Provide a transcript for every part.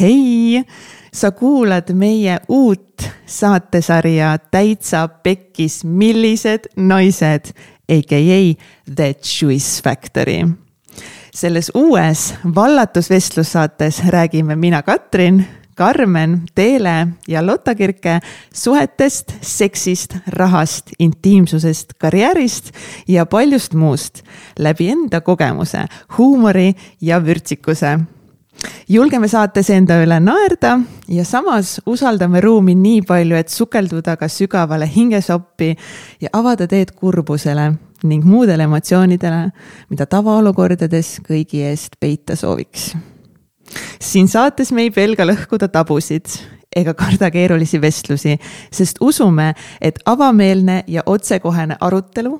hei, sa kuulad meie uut saatesarja Täitsa Pekkis, millised naised, AKA The Choice Factory. selles uues vallatusvestlussaates räägime mina, Katrin Karmen, Teele ja Lotta Kirke suhetest, seksist, rahast, intiimsusest, karjäärist ja paljust muust läbi enda kogemuse, huumori ja vürtsikuse julgeme saates enda üle naerda ja samas usaldame ruumi nii palju, et sukelduda ka sügavale hingesoppi ja avada teed kurbusele ning muudele emotsioonidele, mida tavaolukordades kõigi eest peita sooviks. Siin saates me ei pelga lõhkuda tabusid ega karda keerulisi vestlusi, sest usume, et avameelne ja otsekohene arutelu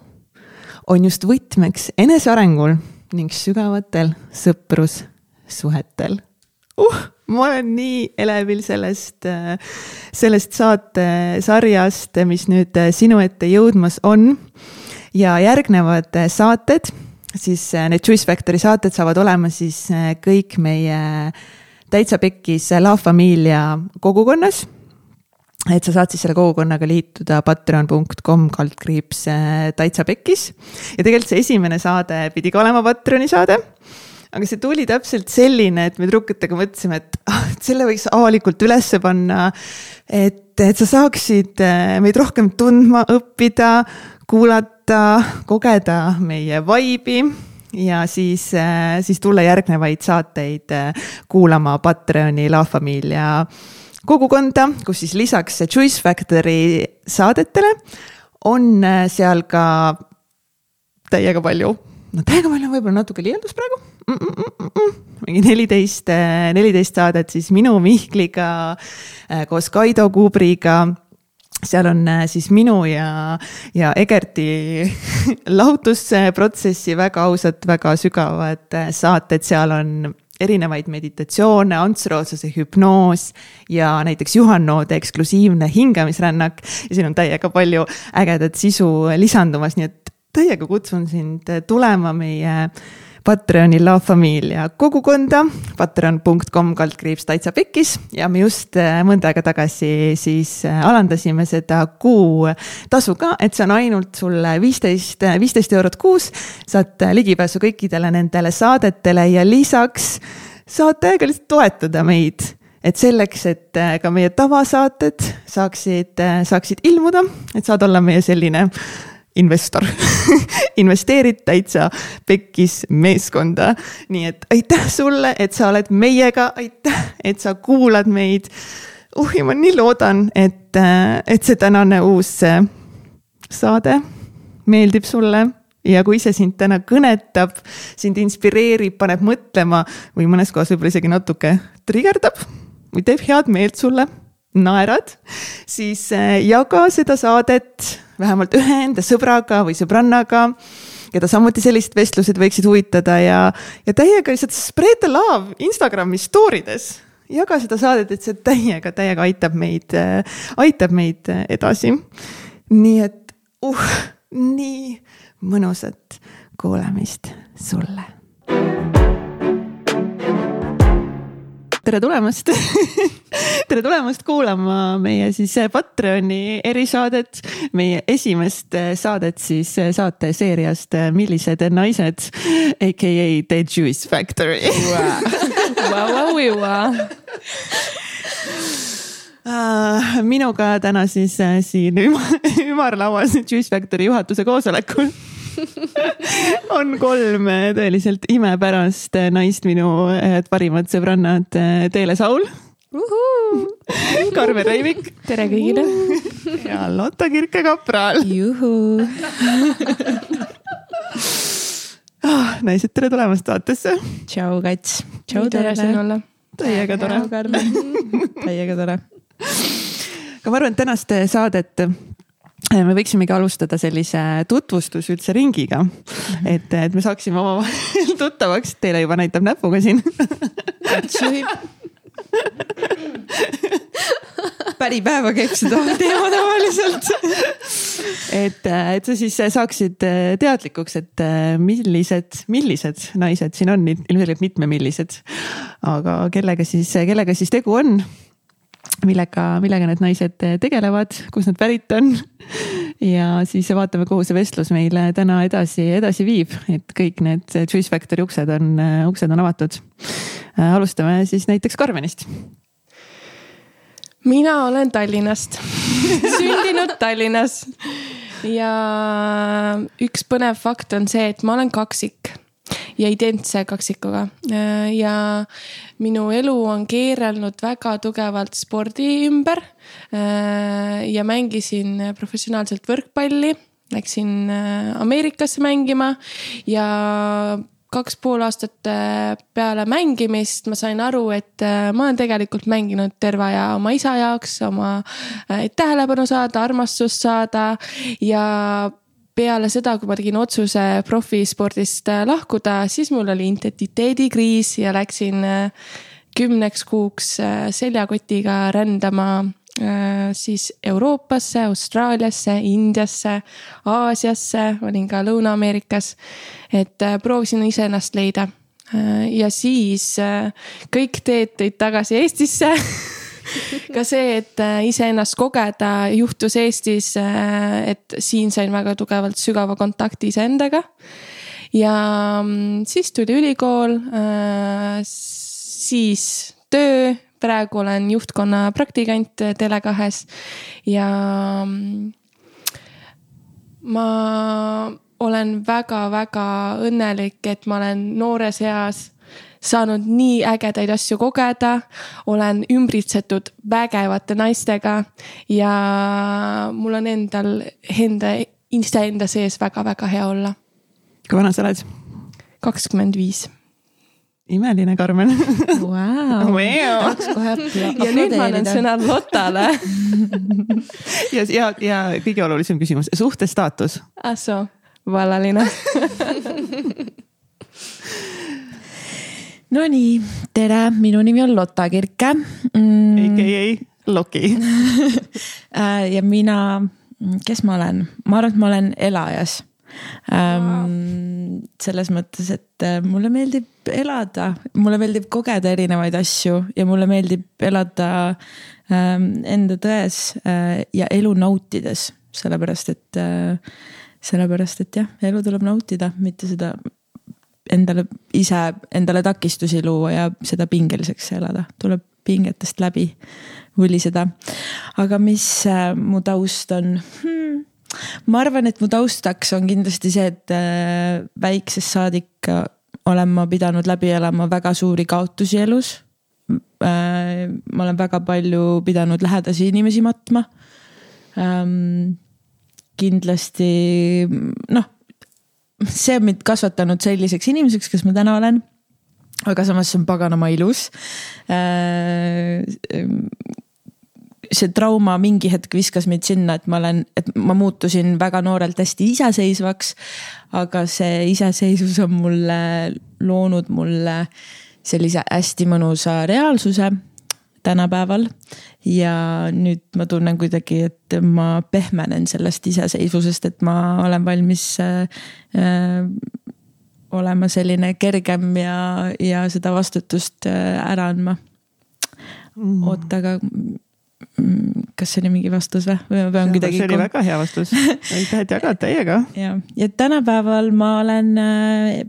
on just võtmeks enesearengul ning sügavatel sõprussuhetel uh,. ma olen nii elevil sellest, sellest saatesarjast, mis nüüd sinu ette jõudmas on. ja järgnevad saated siis äh, need Choice Factory saated saavad olema siis äh, kõik meie täitsa pekkis La Familia kogukonnas. et sa saad siis selle kogukonnaga liituda patreon.com kaldkriips äh, täitsa pekkis. ja tegelikult see esimene saade pidi ka olema Patreoni saade aga see tuli täpselt selline, et me tüdrukutega mõtlesime, et ah, selle võiks avalikult ülesse panna. et, et sa saaksid meid rohkem tundma õppida, kuulata, kogeda meie vibe'i ja siis, äh, siis tulla järgnevaid saateid äh, kuulama Patreoni La Familia kogukonda, kus siis lisaks Choice Factory saadetele on seal ka täiega palju, no täiega palju võib-olla natuke liialdus praegu mm. -mm -mm mingi neliteist, neliteist saadet siis minu Mihkliga koos Kaido Kubriga seal on äh, siis minu ja, ja Egerti lahutusprotsessi väga ausad, väga sügavad saated, seal on erinevaid meditatsioone, Ants Rootsase hüpnoos ja näiteks Juhan Noode eksklusiivne hingamisrännak. ja siin on täiega palju ägedat sisu lisandumas, nii et täiega kutsun sind tulema meie äh, Patreoni La Familia kogukonda, patreon.com kaldkriips täitsa pekkis ja me just äh, mõnda aega tagasi siis äh, alandasime seda kuutasu ka, et see on ainult sulle viisteist, viisteist eurot kuus. saad ligipääsu kõikidele nendele saadetele ja lisaks saad täiega lihtsalt toetada meid et selleks, et äh, ka meie tavasaated saaksid, saaksid ilmuda, et saad olla meie selline investor investeerid täitsa pekkis meeskonda. nii et aitäh sulle, et sa oled meiega, aitäh, et sa kuulad meid. uh, ja ma nii loodan, et, et see tänane uus saade meeldib sulle ja kui see sind täna kõnetab, sind inspireerib, paneb mõtlema või mõnes kohas võib-olla isegi natuke trigerdab või teeb head meelt sulle, naerad, siis jaga seda saadet vähemalt ühe enda sõbraga või sõbrannaga, keda samuti sellised vestlused võiksid huvitada ja, ja täiega lihtsalt spread the love Instagrami story des. jaga seda saadet, et see täiega, täiega aitab meid, aitab meid edasi. nii et uh, nii mõnusat kuulamist sulle tere tulemast. Tere tulemast kuulama meie siis Patreoni erisaadet, meie esimest saadet siis saateseeriast Millised naised, aka The Jewish Factory. Ah, minuga täna siis siin ümarlauas Jewish Factory juhatuse koosolekul on kolm tõeliselt imepärast naist, minu parimad sõbrannad Teele Saul. Karmen Reivik. tere kõigile. ja Lotta Kirke-Kapral. ah, naised, tere tulemast saatesse. tšau, Kats. tšau, tere siin olla. täiega tore. täiega tore. aga ma arvan, et tänast saadet Äh, me võiksimegi alustada sellise tutvustus üldse ringiga, mhm. et, et me saaksime omavahel tuttavaks, teile juba näitab näpuga siin. Päripäeva käib seda teema tavaliselt. Et, et sa siis saaksid teadlikuks, et millised, millised naised siin on, ilmselgelt mitmemillised. aga kellega siis, kellega siis tegu on millega, millega need naised tegelevad, kust nad pärit on. ja siis vaatame, kuhu see vestlus meile täna edasi, edasi viib, et kõik need Choice Factory uksed on, uksed on avatud. alustame siis näiteks Karmenist. mina olen Tallinnast sündinud Tallinnas ja üks põnev fakt on see, et ma olen kaksik ja identse kaksikuga. ja minu elu on keerelnud väga tugevalt spordi ümber. ja mängisin professionaalselt võrkpalli, läksin Ameerikasse mängima ja kaks pool aastat peale mängimist ma sain aru, et ma olen tegelikult mänginud terve aja oma isa jaoks, oma tähelepanu saada, armastust saada ja peale seda, kui ma tegin otsuse profispordist äh, lahkuda, siis mul oli identiteedikriis ja läksin äh, kümneks kuuks äh, seljakotiga rändama siis Euroopasse, Austraaliasse, Indiasse, Aasiasse, olin ka Lõuna-Ameerikas. et proovisin iseennast leida. ja siis kõik teed tõid tagasi Eestisse ka see, et äh, iseennast kogeda juhtus Eestis, äh, et siin sain väga tugevalt sügava kontakti iseendaga. ja mm, siis tuli ülikool, äh, siis töö, praegu olen juhtkonna praktikant Tele2-s ja mm, ma olen väga-väga õnnelik, et ma olen noores eas saanud nii ägedaid asju kogeda. olen ümbritsetud vägevate naistega ja mul on endal, enda, iseenda sees väga-väga hea olla. kui vana sa oled? kakskümmend viis imeline, Karmen wow.. tahaks kohe ja nüüd ma annan sõna Lottale ja, ja, ja kõige olulisem küsimus, suhtestaatus. ah soo, vallaline Nonii, tere, minu nimi on Lotta Kirke. Mm.. AKA Loki. Äh, ja mina, kes ma olen, ma arvan, et ma olen elajas. Ähm,. selles mõttes, et äh, mulle meeldib elada, mulle meeldib kogeda erinevaid asju ja mulle meeldib elada ähm, enda tões äh, ja elu nautides, sellepärast et sellepärast, et jah, elu tuleb nautida, mitte seda endale ise endale takistusi luua ja seda pingeliseks elada, tuleb pingetest läbi võliseda. aga mis äh, mu taust on hmm.? ma arvan, et mu taustaks on kindlasti see, et äh, väiksest saadik olen ma pidanud läbi elama väga suuri kaotusi elus äh,. ma olen väga palju pidanud lähedasi inimesi matma ähm,. kindlasti noh see on mind kasvatanud selliseks inimeseks, kes ma täna olen. aga samas see on paganama ilus. Äh, see trauma mingi hetk viskas mind sinna, et ma olen, et ma muutusin väga noorelt hästi iseseisvaks. aga see iseseisvus on mulle loonud mulle sellise hästi mõnusa reaalsuse tänapäeval. ja nüüd ma tunnen kuidagi, et ma pehmenen sellest iseseisvusest, et ma olen valmis äh, äh, olema selline kergem ja, ja seda vastutust äh, ära andma mm.. oota, aga mm, kas see oli mingi vastus või, või ma pean kuidagi. see oli väga hea vastus, aitäh, et jagad täiega. ja, ja tänapäeval ma olen äh,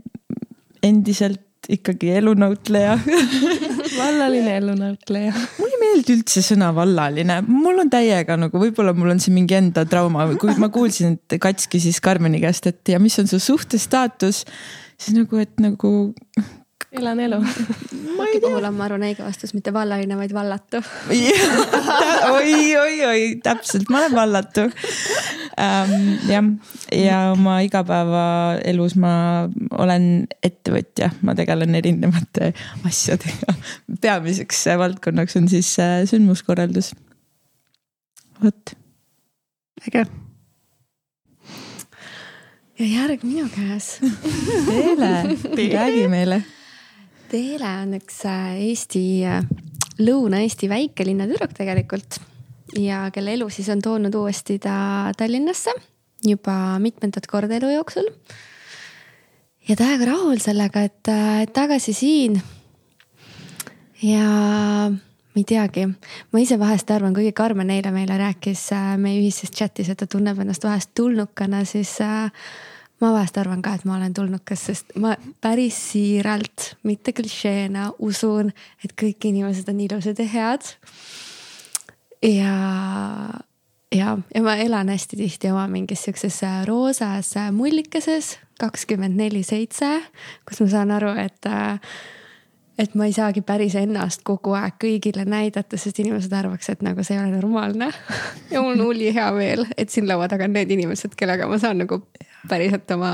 endiselt ikkagi elunäutleja vallaline elunäutleja. mulle ei meeldi üldse sõna vallaline, mul on täiega nagu, võib-olla mul on see mingi enda trauma, kui ma kuulsin, et Kats küsis Karmeni käest, et ja mis on su suhtestaatus, siis nagu, et nagu elan elu. Mati puhul on, ma arvan, õige vastus mitte vallaline, vaid vallatu oi, oi, oi, täpselt, ma olen vallatu ähm,. jah, ja oma igapäevaelus ma olen ettevõtja, ma tegelen erinevate asjadega. peamiseks valdkonnaks on siis äh, sündmuskorraldus. vot. äge ja järg minu käes Teele, räägi meile Teele on üks äh, Eesti, äh, Lõuna-Eesti väikelinna tüdruk tegelikult. ja kelle elu siis on toonud uuesti ta Tallinnasse juba mitmendat korda elu jooksul. ja täiega rahul sellega, et, et tagasi siin. ja ma ei teagi, ma ise vahest arvan, kuigi Karmen eile meile rääkis äh, meie ühises chat'is, et ta tunneb ennast vahest tulnukana, siis äh, ma vahest arvan ka, et ma olen tulnukas, sest ma päris siiralt, mitte klišeena usun, et kõik inimesed on ilusad ja head. ja, ja, ja ma elan hästi tihti oma mingis siukses äh, roosas mullikeses kakskümmend neli seitse, kus ma saan aru, et et ma ei saagi päris ennast kogu aeg kõigile näidata, sest inimesed arvaks, et nagu see ei ole normaalne. ja mul on ülihea meel, et siin laua taga on need inimesed, kellega ma saan nagu päriselt oma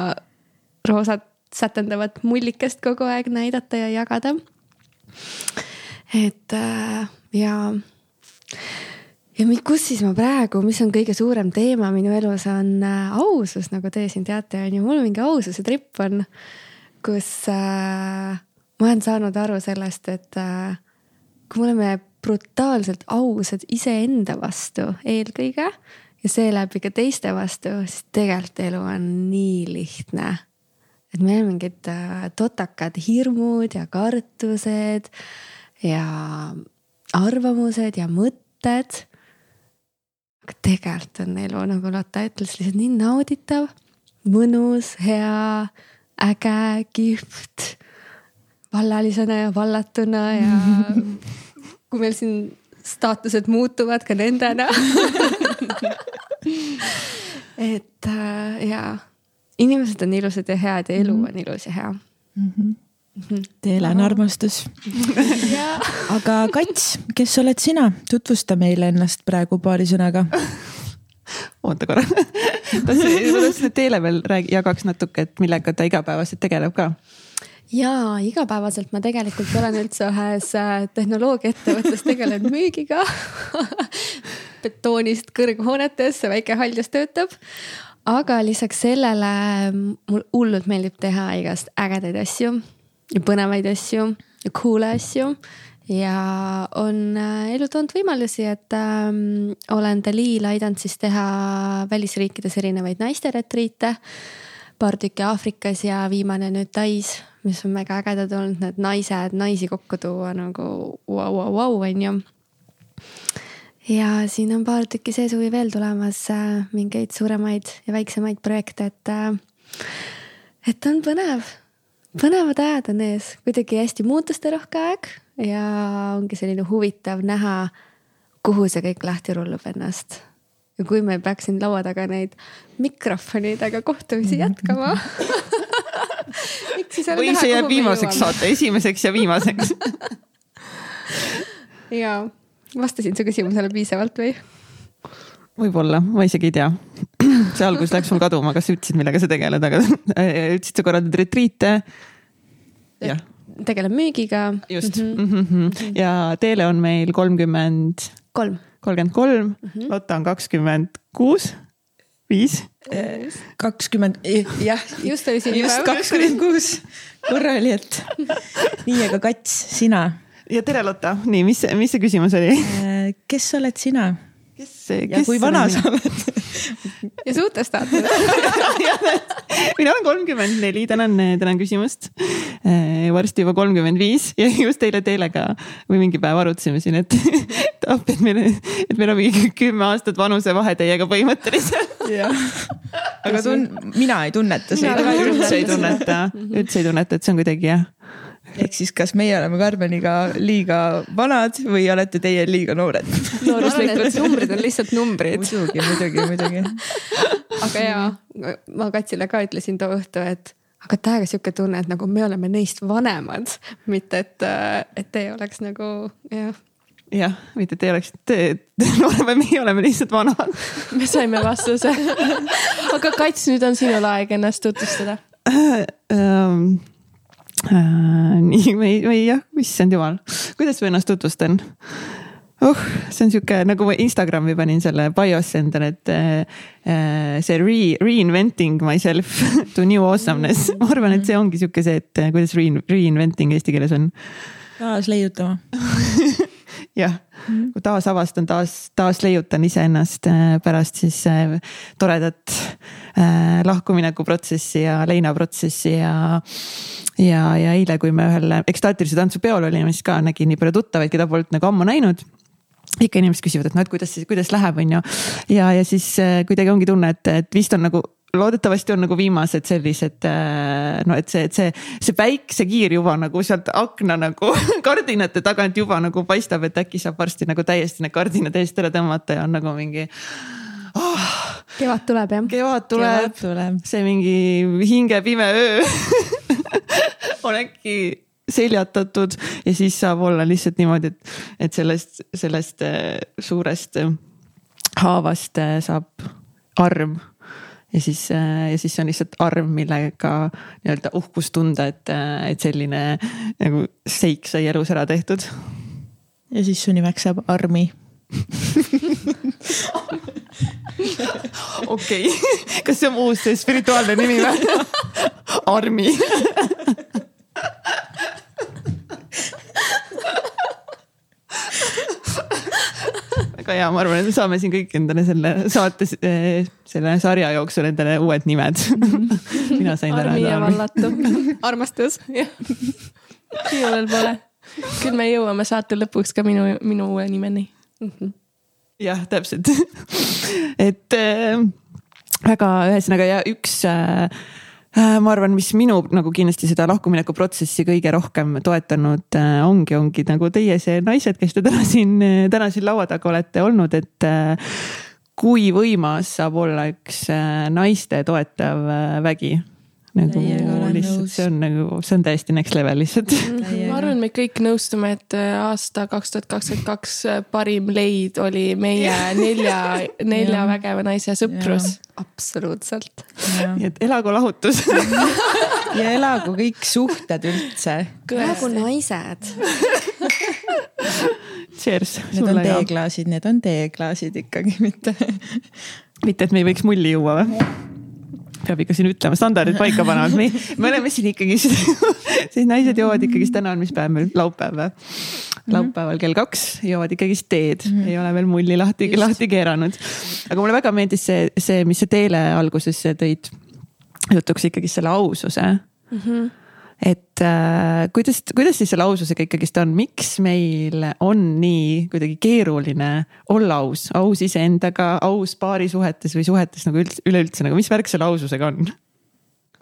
roosat sätendavat mullikest kogu aeg näidata ja jagada. et äh, ja, ja kus siis ma praegu, mis on kõige suurem teema minu elus, on äh, ausus, nagu te siin teate, on ju, mul mingi aususe trip on, kus äh, ma olen saanud aru sellest, et äh, kui me oleme brutaalselt ausad iseenda vastu eelkõige ja seeläbi ka teiste vastu, siis tegelikult elu on nii lihtne. et meil on mingid äh, totakad hirmud ja kartused ja arvamused ja mõtted. aga tegelikult on elu, nagu Lotta ütles, lihtsalt nii nauditav, mõnus, hea, äge, kihvt vallalisena ja vallatuna ja kui meil siin staatused muutuvad ka nendena et äh, ja, inimesed on ilusad ja head ja elu mhm. on ilus ja hea. Mm. -hmm. Teele on armastus. Aga Kats, kes oled sina, tutvusta meile ennast praegu paari sõnaga. Oota korra. Tahtsin Teele veel räägi, jagaks natuke, et millega ta igapäevaselt tegeleb ka ja igapäevaselt ma tegelikult olen üldse ühes äh, tehnoloogiaettevõttes tegelen müügiga betoonist kõrghoonetes, väike hall, kes töötab. aga lisaks sellele mul hullult meeldib teha igast ägedaid asju ja põnevaid asju ja cool'e asju ja on äh, elu toonud võimalusi, et ähm, olen Dalil aidanud siis teha välisriikides erinevaid naisteretriite. paar tükki Aafrikas ja viimane nüüd Tais mis on mega ägedad olnud, need naised, naisi kokku tuua nagu vau, vau, vau, on ju. ja siin on paar tükki see suvi veel tulemas äh, mingeid suuremaid ja väiksemaid projekte, et, äh, et on põnev. põnevad ajad on ees, kuidagi hästi muutusterohke aeg ja ongi selline huvitav näha, kuhu see kõik lahti rullub ennast ja kui me peaks siin laua taga neid mikrofonidega kohtumisi jätkama või see jääb viimaseks saate, esimeseks ja viimaseks ja, vastasin su küsimusele piisavalt või? võib-olla, ma isegi ei tea. see algus läks mul kaduma, kas sa ütlesid, millega sa tegeled, aga ütlesid, sa korraldad retriite. jah. tegelen müügiga. just mm, -hmm. Mm -hmm. ja Teele on meil kolmkümmend. kolm. kolmkümmend kolm, mhm. Lotta on kakskümmend kuus viis? kakskümmend, jah. just oli sünnipäev. just kakskümmend kuus, korra oli, et nii, aga Kats, sina. ja tere, Lotta, nii, mis, mis see küsimus oli? Äh, kes oled sina? kes, ja kui vana sa oled ja suhte staatus mina olen kolmkümmend neli, tänan, tänan küsimust. Äh, varsti juba kolmkümmend viis ja just eile Teelega või mingi päev arutasime siin, et appi, et meil, et meil on mingi kümme aastat vanusevahe teiega põhimõtteliselt. aga tun-, mina ei tunneta seda. üldse ei tunneta, üldse ei tunneta, et see on kuidagi jah ehk siis, kas meie oleme Karmeniga liiga vanad või olete teie liiga noored? nooruslikud numbrid on lihtsalt numbrid. muidugi, muidugi, muidugi. aga ja, ma Katsile ka ütlesin too õhtu, et aga täiega sihuke tunne, et nagu me oleme neist vanemad, mitte et, et teie oleks nagu jah jah, mitte teie oleksite noorem, meie oleme lihtsalt vanad. me saime vastuse aga Kats, nüüd on sinul aeg ennast tutvustada um, äh, nii, või, või jah, issand jumal, kuidas ma ennast tutvustan? oh, see on sihuke nagu ma Instagrami panin selle biosse endale, et äh, see re, reinventing myself to new awesomeness. ma arvan, et see ongi sihuke see, et kuidas re, reinventing eesti keeles on. taasleiutama jah, kui taasavastan, taas, taas leiutan iseennast äh, pärast siis äh, toredat äh, lahkuminekuprotsessi ja leinaprotsessi ja. ja, ja eile, kui me ühel ekstaatilise tantsu peol olime, siis ka nägin nii palju tuttavaid, keda polnud nagu ammu näinud ikka inimesed küsivad, et noh, et kuidas siis, kuidas läheb, on ju. ja, ja siis kuidagi ongi tunne, et, et vist on nagu loodetavasti on nagu viimased sellised äh, no et see, et see, see päiksekiir juba nagu sealt akna nagu kardinate tagant juba nagu paistab, et äkki saab varsti nagu täiesti need kardinad eest ära tõmmata ja on nagu mingi oh,. kevad tuleb jah. kevad tuleb, tuleb., see mingi hingepime öö on äkki seljatatud ja siis saab olla lihtsalt niimoodi, et, et sellest, sellest äh, suurest äh, haavast saab arm ja siis, äh, ja siis see on lihtsalt arv, millega nii-öelda uhkust tunda, et, äh, et selline nagu seik sai elus ära tehtud. ja siis su nimeks saab Armi okei, kas see on uus spirituaalne nimi või? Armi väga hea, ma arvan, et me saame siin kõik endale selle saate, eh, selle sarja jooksul endale uued nimed mina sain täna. Armi ja Vallatu, armastus, jah. minul pole. küll me jõuame saate lõpuks ka minu, minu uue nimeni mm -hmm.. jah, täpselt et äh, väga, ühesõnaga ja üks äh, Äh, ma arvan, mis minu nagu kindlasti seda lahkumineku protsessi kõige rohkem toetanud äh, ongi, ongi nagu teie see naised, kes te täna siin, täna siin laua taga olete olnud, et äh, kui võimas saab olla üks naiste toetav vägi nagu lihtsalt see on nagu, see on täiesti next level lihtsalt. ma arvan, me kõik nõustume, et äh, aasta kaks tuhat kakskümmend kaks äh, parim leid oli meie nelja, nelja vägeva naise sõprus. absoluutselt. nii et elagu lahutus ja elagu kõik suhted üldse. elagu naised Cheers. Need on teeklaasid, need on teeklaasid ikkagi, mitte mitte, et me ei võiks mulli juua või? Peab ikka siin ütlema, standardid paika panema, et me, me oleme siin ikkagi, siis naised joovad ikkagist, täna on mis päev meil, laupäev või? laupäeval kell kaks joovad ikkagist teed mm, -hmm. ei ole veel mulli lahti, lahti keeranud. aga mulle väga meeldis see, see, mis sa teele alguses tõid jutuks ikkagist selle aususe mm. -hmm et äh, kuidas, kuidas siis selle aususega ikkagist on, miks meil on nii kuidagi keeruline olla aus, aus iseendaga, aus paarisuhetes või suhetes nagu üldse, üleüldse nagu, mis värk selle aususega on?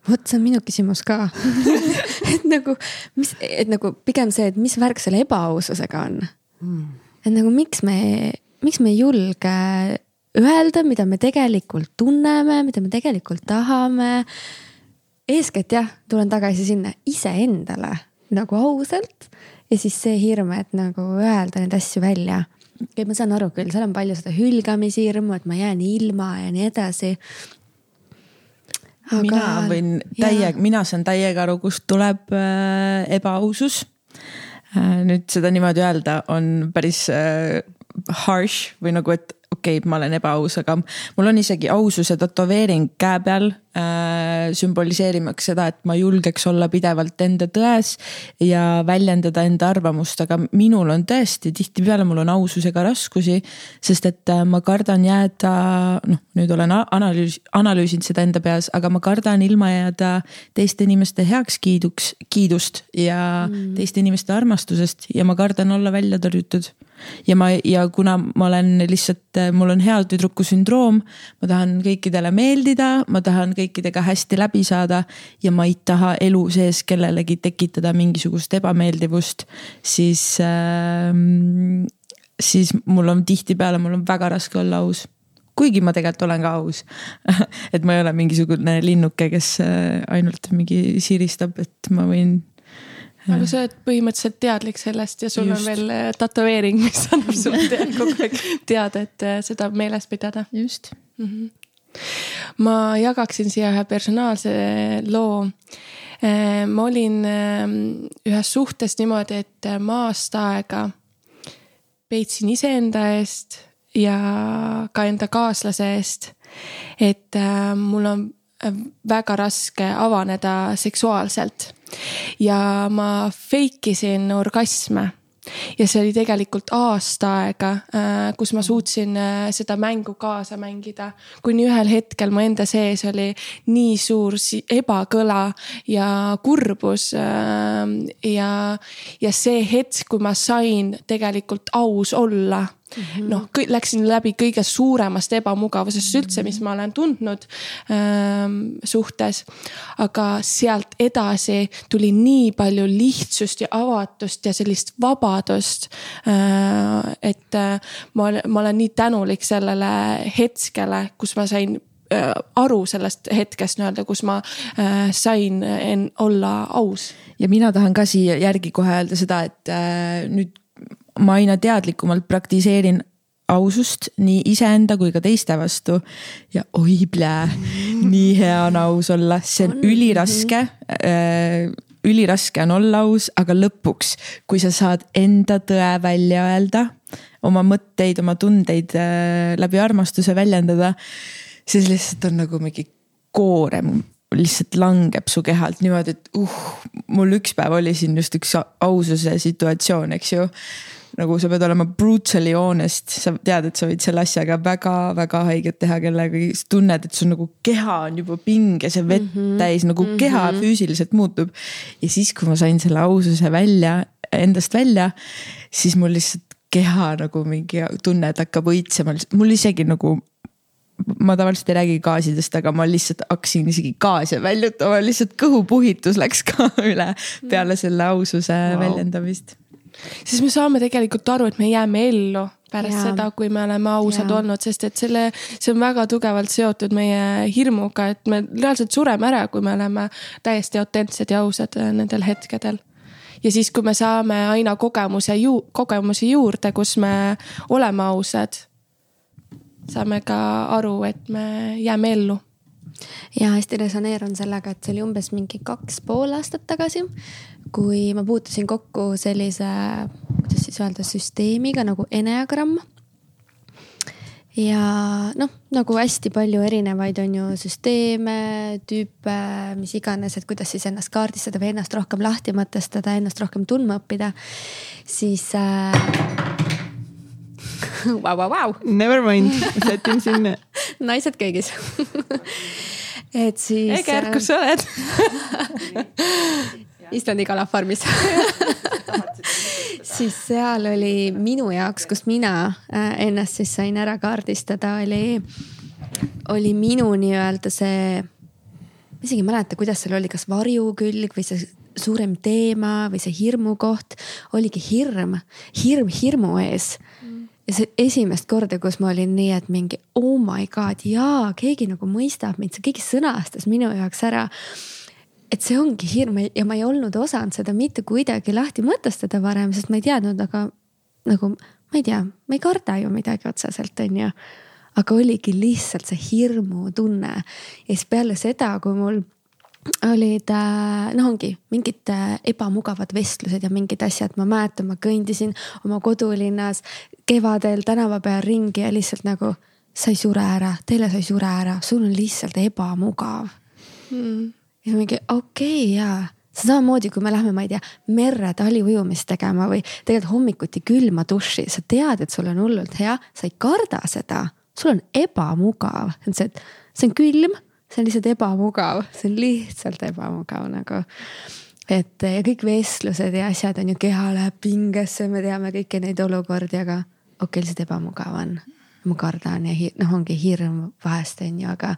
vot see on minu küsimus ka. Et nagu, mis, et nagu pigem see, et mis värk selle ebaaususega on? Mm.. et nagu miks me, miks me ei julge öelda, mida me tegelikult tunneme, mida me tegelikult tahame eeskätt jah, tulen tagasi sinna iseendale nagu ausalt ja siis see hirm, et nagu öelda neid asju välja. okei, ma saan aru küll, seal on palju seda hülgamishirmu, et ma jään ilma ja nii edasi. Aga... mina võin täie, mina saan täiega aru, kust tuleb äh, ebaausus äh,. nüüd seda niimoodi öelda on päris äh, harsh või nagu, et okei okay,, ma olen ebaaus, aga mul on isegi aususe tätoveering käe peal äh,. sümboliseerimaks seda, et ma julgeks olla pidevalt enda tões ja väljendada enda arvamust, aga minul on tõesti tihtipeale mul on aususega raskusi. sest et äh, ma kardan jääda, noh nüüd olen analüüs, analüüsinud seda enda peas, aga ma kardan ilma jääda teiste inimeste heakskiiduks, kiidust ja mm. teiste inimeste armastusest ja ma kardan olla välja tõrjutud ja ma ja kuna ma olen lihtsalt, mul on hea tüdruku sündroom, ma tahan kõikidele meeldida, ma tahan kõikidega hästi läbi saada ja ma ei taha elu sees kellelegi tekitada mingisugust ebameeldivust, siis äh,, siis mul on tihtipeale, mul on väga raske olla aus. Kuigi ma tegelikult olen ka aus. Et ma ei ole mingisugune linnuke, kes äh, ainult mingi siristab, et ma võin aga sa oled põhimõtteliselt teadlik sellest ja sul Just. on veel äh, tätoveering, mis annab sulle kogu aeg teada, et äh, seda meeles pidada. just mm. -hmm. ma jagaksin siia ühe personaalse loo. Äh, ma olin ühes suhtes niimoodi, et ma aasta aega peitsin iseenda eest ja ka enda kaaslase eest. et mul on väga raske avaneda seksuaalselt ja ma fake isin orgasme ja see oli tegelikult aasta aega, kus ma suutsin seda mängu kaasa mängida. kuni ühel hetkel mu enda sees oli nii suur ebakõla ja kurbus. ja, ja see hetk, kui ma sain tegelikult aus olla. Noh, läksin läbi kõige suuremast ebamugavusest üldse, mis ma olen tundnud ähm, suhtes. aga sealt edasi tuli nii palju lihtsust ja avatust ja sellist vabadust äh,. et äh, ma, ma olen nii tänulik sellele hetkele, kus ma sain äh, aru sellest hetkest nii-öelda, kus ma äh, sain en, olla aus. ja mina tahan ka siia järgi kohe öelda seda, et äh, nüüd ma aina teadlikumalt praktiseerin ausust nii iseenda kui ka teiste vastu. ja oi plää, nii hea on aus olla, see on üliraske äh,. üliraske on olla aus, aga lõpuks, kui sa saad enda tõe välja öelda, oma mõtteid, oma tundeid äh, läbi armastuse väljendada, siis lihtsalt on nagu mingi koorem lihtsalt langeb su kehalt niimoodi, et uh, mul üks päev oli siin just üks aususe situatsioon, eks ju nagu sa pead olema brutally honest, sa tead, et sa võid selle asjaga väga-väga haiget teha kellegagi, sa tunned, et sul nagu keha on juba pinges ja vett mm -hmm. täis, nagu mm -hmm. keha füüsiliselt muutub. ja siis, kui ma sain selle aususe välja, endast välja, siis mul lihtsalt keha nagu mingi tunne, et hakkab õitsema, mul isegi nagu ma tavaliselt ei räägi gaasidest, aga ma lihtsalt hakkasin isegi gaase väljutama, lihtsalt kõhupuhitus läks ka üle peale selle aususe wow. väljendamist siis me saame tegelikult aru, et me jääme ellu pärast ja. seda, kui me oleme ausad ja. olnud, sest et selle, see on väga tugevalt seotud meie hirmuga, et me reaalselt sureme ära, kui me oleme täiesti autentsed ja ausad äh, nendel hetkedel. ja siis, kui me saame aina kogemuse ju-, kogemusi juurde, kus me oleme ausad, saame ka aru, et me jääme ellu ja hästi resoneerun sellega, et see oli umbes mingi kaks pool aastat tagasi, kui ma puutusin kokku sellise, kuidas siis öelda, süsteemiga nagu Enneagramm ja noh, nagu hästi palju erinevaid on ju süsteeme, tüüpe, mis iganes, et kuidas siis ennast kaardistada või ennast rohkem lahti mõtestada, ennast rohkem tundma õppida, siis äh.... Vau, vau, vau. Never mind, sätin sinna naised köögis et siis. Eger, kus sa oled. Islandi kalafarmis. Siis seal oli minu jaoks, kus mina äh, ennast siis sain ära kaardistada, oli, oli minu nii-öelda see, ma isegi ei mäleta, kuidas seal oli, kas varjukülg või see suurem teema või see hirmu koht, oligi hirm, hirm hirmu ees ja see esimest korda, kus ma olin nii, et mingi oh my god, jaa, keegi nagu mõistab mind, keegi sõnastas minu jaoks ära et see ongi hirm ja ma ei olnud osanud seda mitte kuidagi lahti mõtestada varem, sest ma ei teadnud, aga nagu ma ei tea, ma ei karda ju midagi otseselt, on ju. aga oligi lihtsalt see hirmutunne ja siis peale seda, kui mul olid äh, noh, ongi mingid äh, ebamugavad vestlused ja mingid asjad, ma mäletan, ma kõndisin oma kodulinnas kevadel tänava peal ringi ja lihtsalt nagu sa ei sure ära, teile sa ei sure ära, sul on lihtsalt ebamugav. Mm. Ja mingi okei okay, jaa. See samamoodi, kui me lähme, ma ei tea, merre taliujumist tegema või tegelikult hommikuti külma duši, sa tead, et sul on hullult hea, sa ei karda seda, sul on ebamugav, et see, see on külm, see on lihtsalt ebamugav, see on lihtsalt ebamugav nagu. et ja kõik vestlused ja asjad on ju, keha läheb pingesse, me teame kõiki neid olukordi, aga okei okay,, lihtsalt ebamugav on. ma kardan ja noh, ongi hirm vahest on ju, aga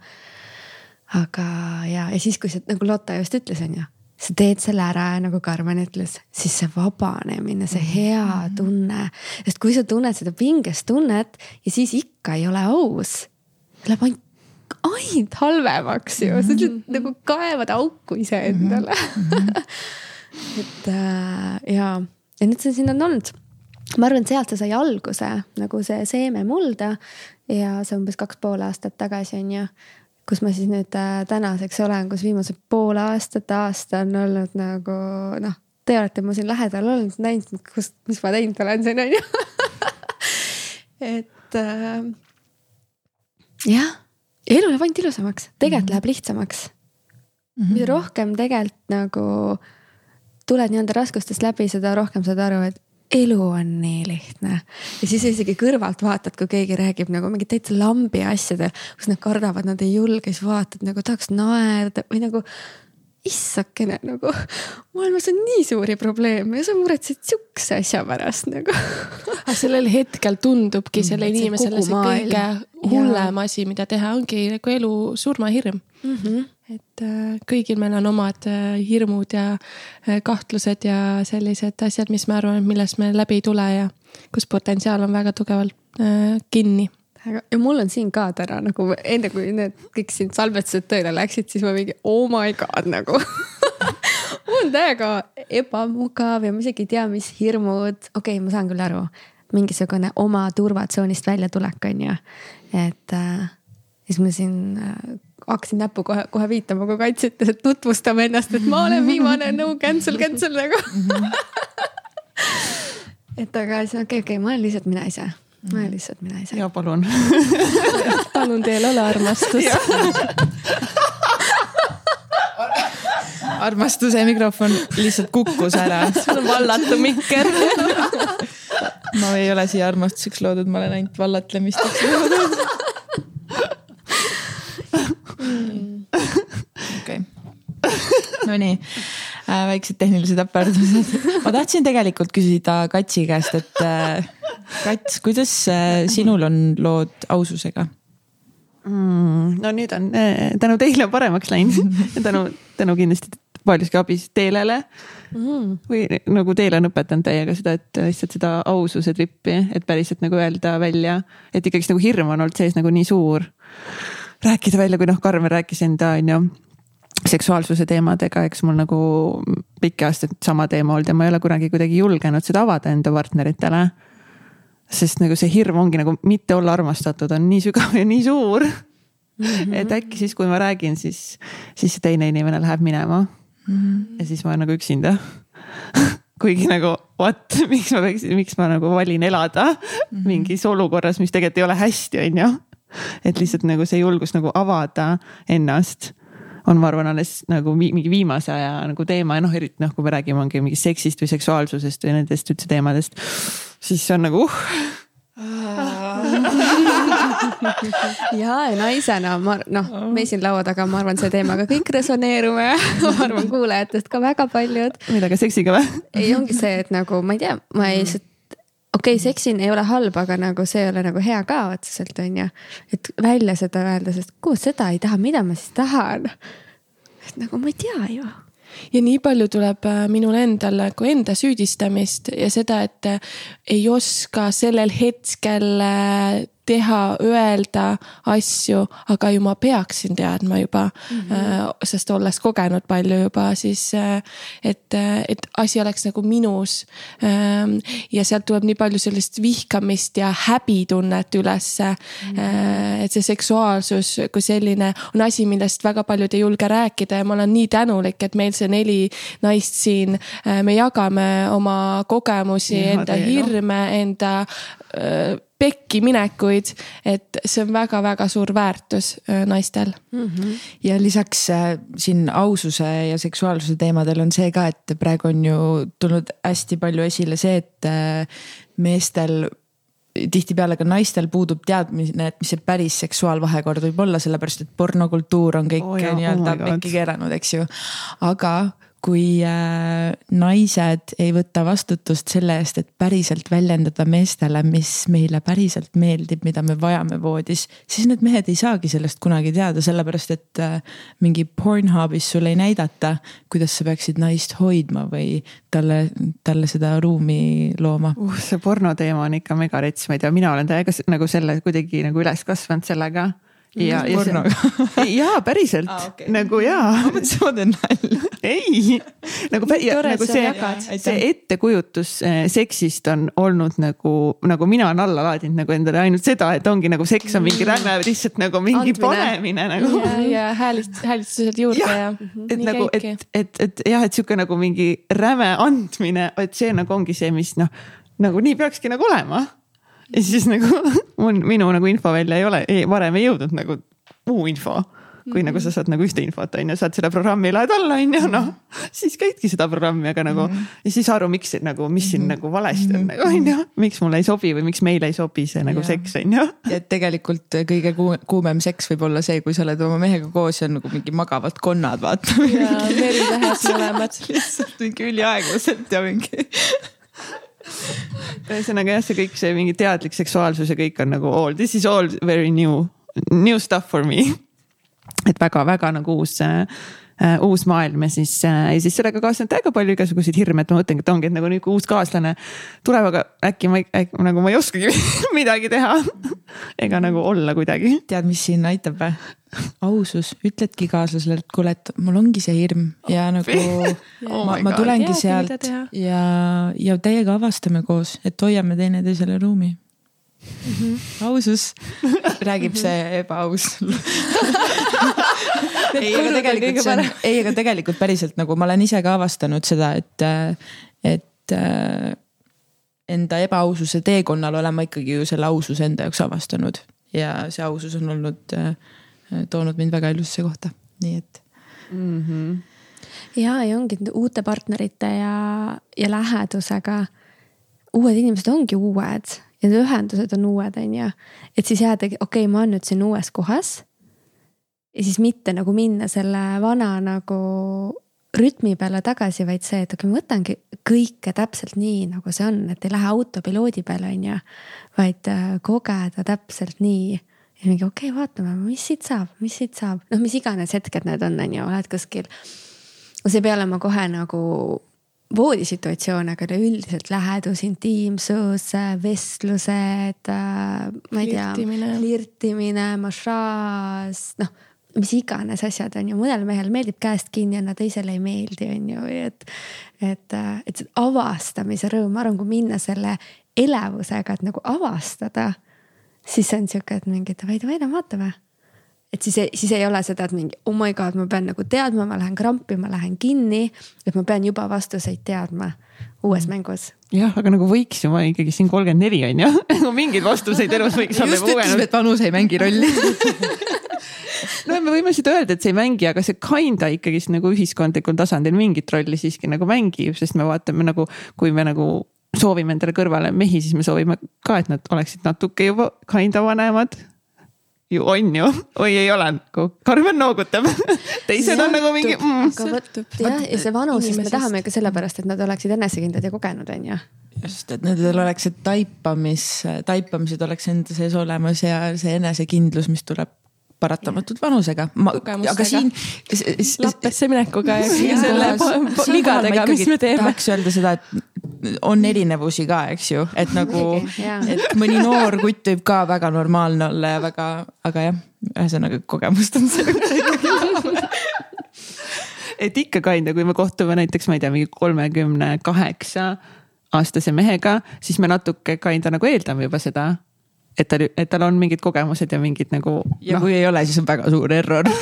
aga ja, ja siis, kui sa nagu Lotta just ütles, on ju, sa teed selle ära ja nagu Karmen ütles, siis see vabanemine, see hea mhm. tunne. sest kui sa tunned seda pingest tunnet ja siis ikka ei ole aus, läheb ainult ainult halvemaks ju, sa lihtsalt mhm. nagu kaevad auku iseendale. Et äh, ja, ja nüüd see siin on olnud. ma arvan, et sealt see sai alguse nagu see seeme mulda. Ja see umbes kaks pool aastat tagasi on ju kus ma siis nüüd äh, tänaseks olen, kus viimased pool aastat, aasta on olnud nagu noh, te olete mu siin lähedal olnud, näinud, kus, mis ma teinud olen siin on ju. Et äh, jah, elu läheb ainult ilusamaks, tegelikult mm -hmm. läheb lihtsamaks mm. -hmm. mida rohkem tegelikult nagu tuled nii-öelda raskustest läbi, seda rohkem saad aru, et elu on nii lihtne ja siis isegi kõrvalt vaatad, kui keegi räägib nagu mingit täitsa lambi asjadel, kus nad kardavad, nad ei julge, siis vaatad nagu tahaks naerda või nagu issakene nagu, maailmas on nii suuri probleeme ja sa muretsed sihukese asja pärast nagu. aga sellel hetkel tundubki mm, selle inimesele see kõige hullem asi, mida teha, ongi nagu elu surmahirm mm. -hmm. et äh, kõigil meil on omad äh, hirmud ja äh, kahtlused ja sellised asjad, mis me arvame, millest me läbi ei tule ja kus potentsiaal on väga tugevalt äh, kinni aga, ja mul on siin ka täna nagu enne kui need kõik siin salvestused tööle läksid, siis ma mingi oh my god nagu. Mul on täiega ebamugav ja ma isegi ei tea, mis hirmud, okei okay,, ma saan küll aru, mingisugune oma turvatsoonist väljatulek on ju, et äh, siis ma siin äh, hakkasin näppu kohe, kohe viitama, kui kaitsjate, et tutvustame ennast, et ma olen viimane, no cancel, cancel nagu. Et aga siis okei okay,, okei okay,, ma olen lihtsalt mina ise ma olen lihtsalt mina ise. ja palun. Palun teil ole armastus. Armastuse mikrofon lihtsalt kukkus ära. sul on vallatu mikker. Ma ei ole siia armastuseks loodud, ma olen ainult vallatlemisteks loodud. okei, nonii. äh,, väiksed tehnilised äpardused. ma tahtsin tegelikult küsida Katsi käest, et äh, Kats, kuidas äh, sinul on lood aususega? mm,? no nüüd on äh, tänu teile paremaks läinud ja tänu, tänu kindlasti paljuski abis Teelele mm.. või nagu Teele on õpetanud täiega seda, et lihtsalt seda aususe trippi, et päriselt nagu öelda välja, et ikkagist nagu hirm on olnud sees nagu nii suur. rääkida välja, kui noh, Karmen rääkis enda on ju seksuaalsuse teemadega, eks mul nagu pikki aastaid sama teema olnud ja ma ei ole kunagi kuidagi julgenud seda avada enda partneritele sest nagu see hirm ongi nagu mitte olla armastatud on nii sügav ja nii suur mm. -hmm. et äkki siis, kui ma räägin, siis, siis see teine inimene läheb minema mm. -hmm. ja siis ma olen nagu üksinda kuigi nagu what, miks ma peaksin, miks ma nagu valin elada mm -hmm. mingis olukorras, mis tegelikult ei ole hästi, on ju. et lihtsalt nagu see julgus nagu avada ennast on, ma arvan, alles nagu mingi viimase aja nagu teema ja noh, eriti noh, kui me räägime, ongi mingist seksist või seksuaalsusest või nendest üldse teemadest siis see on nagu uh. ja naisena ma noh, me siin laua taga, ma arvan, selle teemaga kõik resoneerume ma arvan, kuulajatest ka väga paljud. millega, seksiga või? ei, ongi see, et nagu ma ei tea, ma ei lihtsalt okei okay,, seksin ei ole halb, aga nagu see ei ole nagu hea ka otseselt on ju. et välja seda öelda, sest kuhu seda ei taha, mida ma siis tahan? et nagu ma ei tea ju ja nii palju tuleb äh, minul endal nagu enda süüdistamist ja seda, et äh, ei oska sellel hetkel äh, teha, öelda asju, aga ju ma peaksin teadma juba mm. -hmm. sest olles kogenud palju juba, siis et, et asi oleks nagu minus. Ähm, ja sealt tuleb nii palju sellist vihkamist ja häbitunnet ülesse mm. -hmm. et see seksuaalsus kui selline on asi, millest väga paljud ei julge rääkida ja ma olen nii tänulik, et meil see neli naist siin, me jagame oma kogemusi, enda hirme, enda pekki minekuid, et see on väga-väga suur väärtus äh, naistel mm. -hmm. ja lisaks äh, siin aususe ja seksuaalsuse teemadel on see ka, et praegu on ju tulnud hästi palju esile see, et äh, meestel tihtipeale ka naistel puudub teadmine, et mis see päris seksuaalvahekord võib olla, sellepärast et pornokultuur on kõik oh nii-öelda oh pekki keeranud, eks ju. aga kui äh, naised ei võta vastutust selle eest, et päriselt väljendada meestele, mis meile päriselt meeldib, mida me vajame voodis, siis need mehed ei saagi sellest kunagi teada, sellepärast et äh, mingi Pornhubis sulle ei näidata, kuidas sa peaksid naist hoidma või talle, talle seda ruumi looma uh,. see porno teema on ikka megarets, ma ei tea, mina olen täiega nagu selle kuidagi nagu üles kasvanud sellega ja, ja see, jaa, päriselt ah, okay. nagu jaa. ma mõtlesin, ma teen nalja. ei, nagu, nagu see, see ettekujutus eh, seksist on olnud nagu, nagu mina olen alla laadinud nagu endale ainult seda, et ongi nagu seks on mingi räme lihtsalt nagu mingi Andmine. panemine nagu. ja, ja häälist, häälestused juurde ja, ja. et Nii nagu, et, et, et jah, et sihuke nagu mingi räme andmine, et see nagu ongi see, mis noh, nagu nii peakski nagu olema ja siis nagu mul, minu nagu info välja ei ole, varem ei jõudnud nagu muu info kui nagu sa saad nagu ühte infot on ju, saad selle programmi, lähed alla on ju, noh. siis käidki seda programmi, aga nagu mm -hmm. ja siis aru, miks nagu, mis siin mm -hmm. nagu valesti on nagu on ju, miks mulle ei sobi või miks meile ei sobi see nagu ja. seks on ju. ja tegelikult kõige kuumem seks võib olla see, kui sa oled oma mehega koos ja on nagu mingi magavad konnad vaata. ja meritähed mõlemad. lihtsalt mingi üliaeglaselt ja mingi ühesõnaga jah, see kõik see mingi teadlik seksuaalsus ja kõik on nagu all, this is all very new, new stuff for me. et väga-väga nagu uus äh, uus maailm ja siis uh,, ja siis sellega kaasneb täiega palju igasuguseid hirme, et ma mõtlengi, et ongi, et nagu kui uus kaaslane tuleb, aga äkki ma äkki, nagu ma ei oskagi midagi teha ega nagu olla kuidagi. tead, mis siin aitab või? Ausus, ütledki kaaslasele, et kuule, et mul ongi see hirm ja nagu oh ma, ma tulengi God. sealt ja, ja teiega avastame koos, et hoiame teineteisele ruumi mm. -hmm. ausus, räägib see ebaaus ei, aga tegelikult see on, ei, aga tegelikult päriselt nagu ma olen ise ka avastanud seda, et, et enda ebaaususe teekonnal olen ma ikkagi ju selle aususe enda jaoks avastanud ja see ausus on olnud äh, toonud mind väga ilusasse kohta, nii et mm. -hmm. ja, ja ongi uute partnerite ja, ja lähedusega. uued inimesed ongi uued ja need ühendused on uued, on ju. et siis jäädagi, okei okay,, ma olen nüüd siin uues kohas. ja siis mitte nagu minna selle vana nagu rütmi peale tagasi, vaid see, et okei okay,, ma võtangi kõike täpselt nii, nagu see on, et ei lähe autopiloodi peale, on ju. vaid äh, kogeda täpselt nii ja mingi okei okay,, vaatame, mis siit saab, mis siit saab, noh, mis iganes hetked need on, on ju, oled kuskil. see ei pea olema kohe nagu voodisituatsioon, aga üleüldiselt lähedus, intiimsus, vestlused, äh, ma ei tea, flirtimine, massaaž, noh mis iganes asjad on ju, mõnele mehele meeldib käest kinni anda, teisele ei meeldi, on ju, et. et, äh, et see avastamise rõõm, ma arvan, kui minna selle elevusega, et nagu avastada siis on sihuke, et mingi davai, davai, no vaatame. et siis, siis ei ole seda, et mingi oh my god, ma pean nagu teadma, ma lähen krampi, ma lähen kinni. et ma pean juba vastuseid teadma uues mm. mängus. jah, aga nagu võiks ju, ma ikkagi siin kolmkümmend neli on ju, nagu mingeid vastuseid elus võiks olla. just ütlesime, et vanus ei mängi rolli no me võime seda öelda, et see ei mängi, aga see kinda ikkagist nagu ühiskondlikul tasandil mingit rolli siiski nagu mängib, sest me vaatame nagu, kui me nagu soovime endale kõrvale mehi, siis me soovime ka, et nad oleksid natuke juba kinda vanemad. ju on ju, või ei ole, Karmen noogutab teised on nagu mingi mm.. jah, ja see vanus, sest me tahame ka sellepärast, et nad oleksid enesekindlad ja kogenud, on ju just, et nendel oleks see taipamis, taipamised oleks enda sees olemas ja see enesekindlus, mis tuleb paratamatult vanusega. aga siin. lappesse minekuga ja selle vigadega, mis me teeme. tahaks öelda seda, et on erinevusi ka, eks ju, et nagu, et mõni noor kutt võib ka väga normaalne olla ja väga, aga jah, ühesõnaga kogemust on see et ikka kinda, kui me kohtume näiteks, ma ei tea, mingi kolmekümne kaheksa aastase mehega, siis me natuke kinda nagu eeldame juba seda et tal, et tal on mingid kogemused ja mingid nagu. ja no. kui ei ole, siis on väga suur error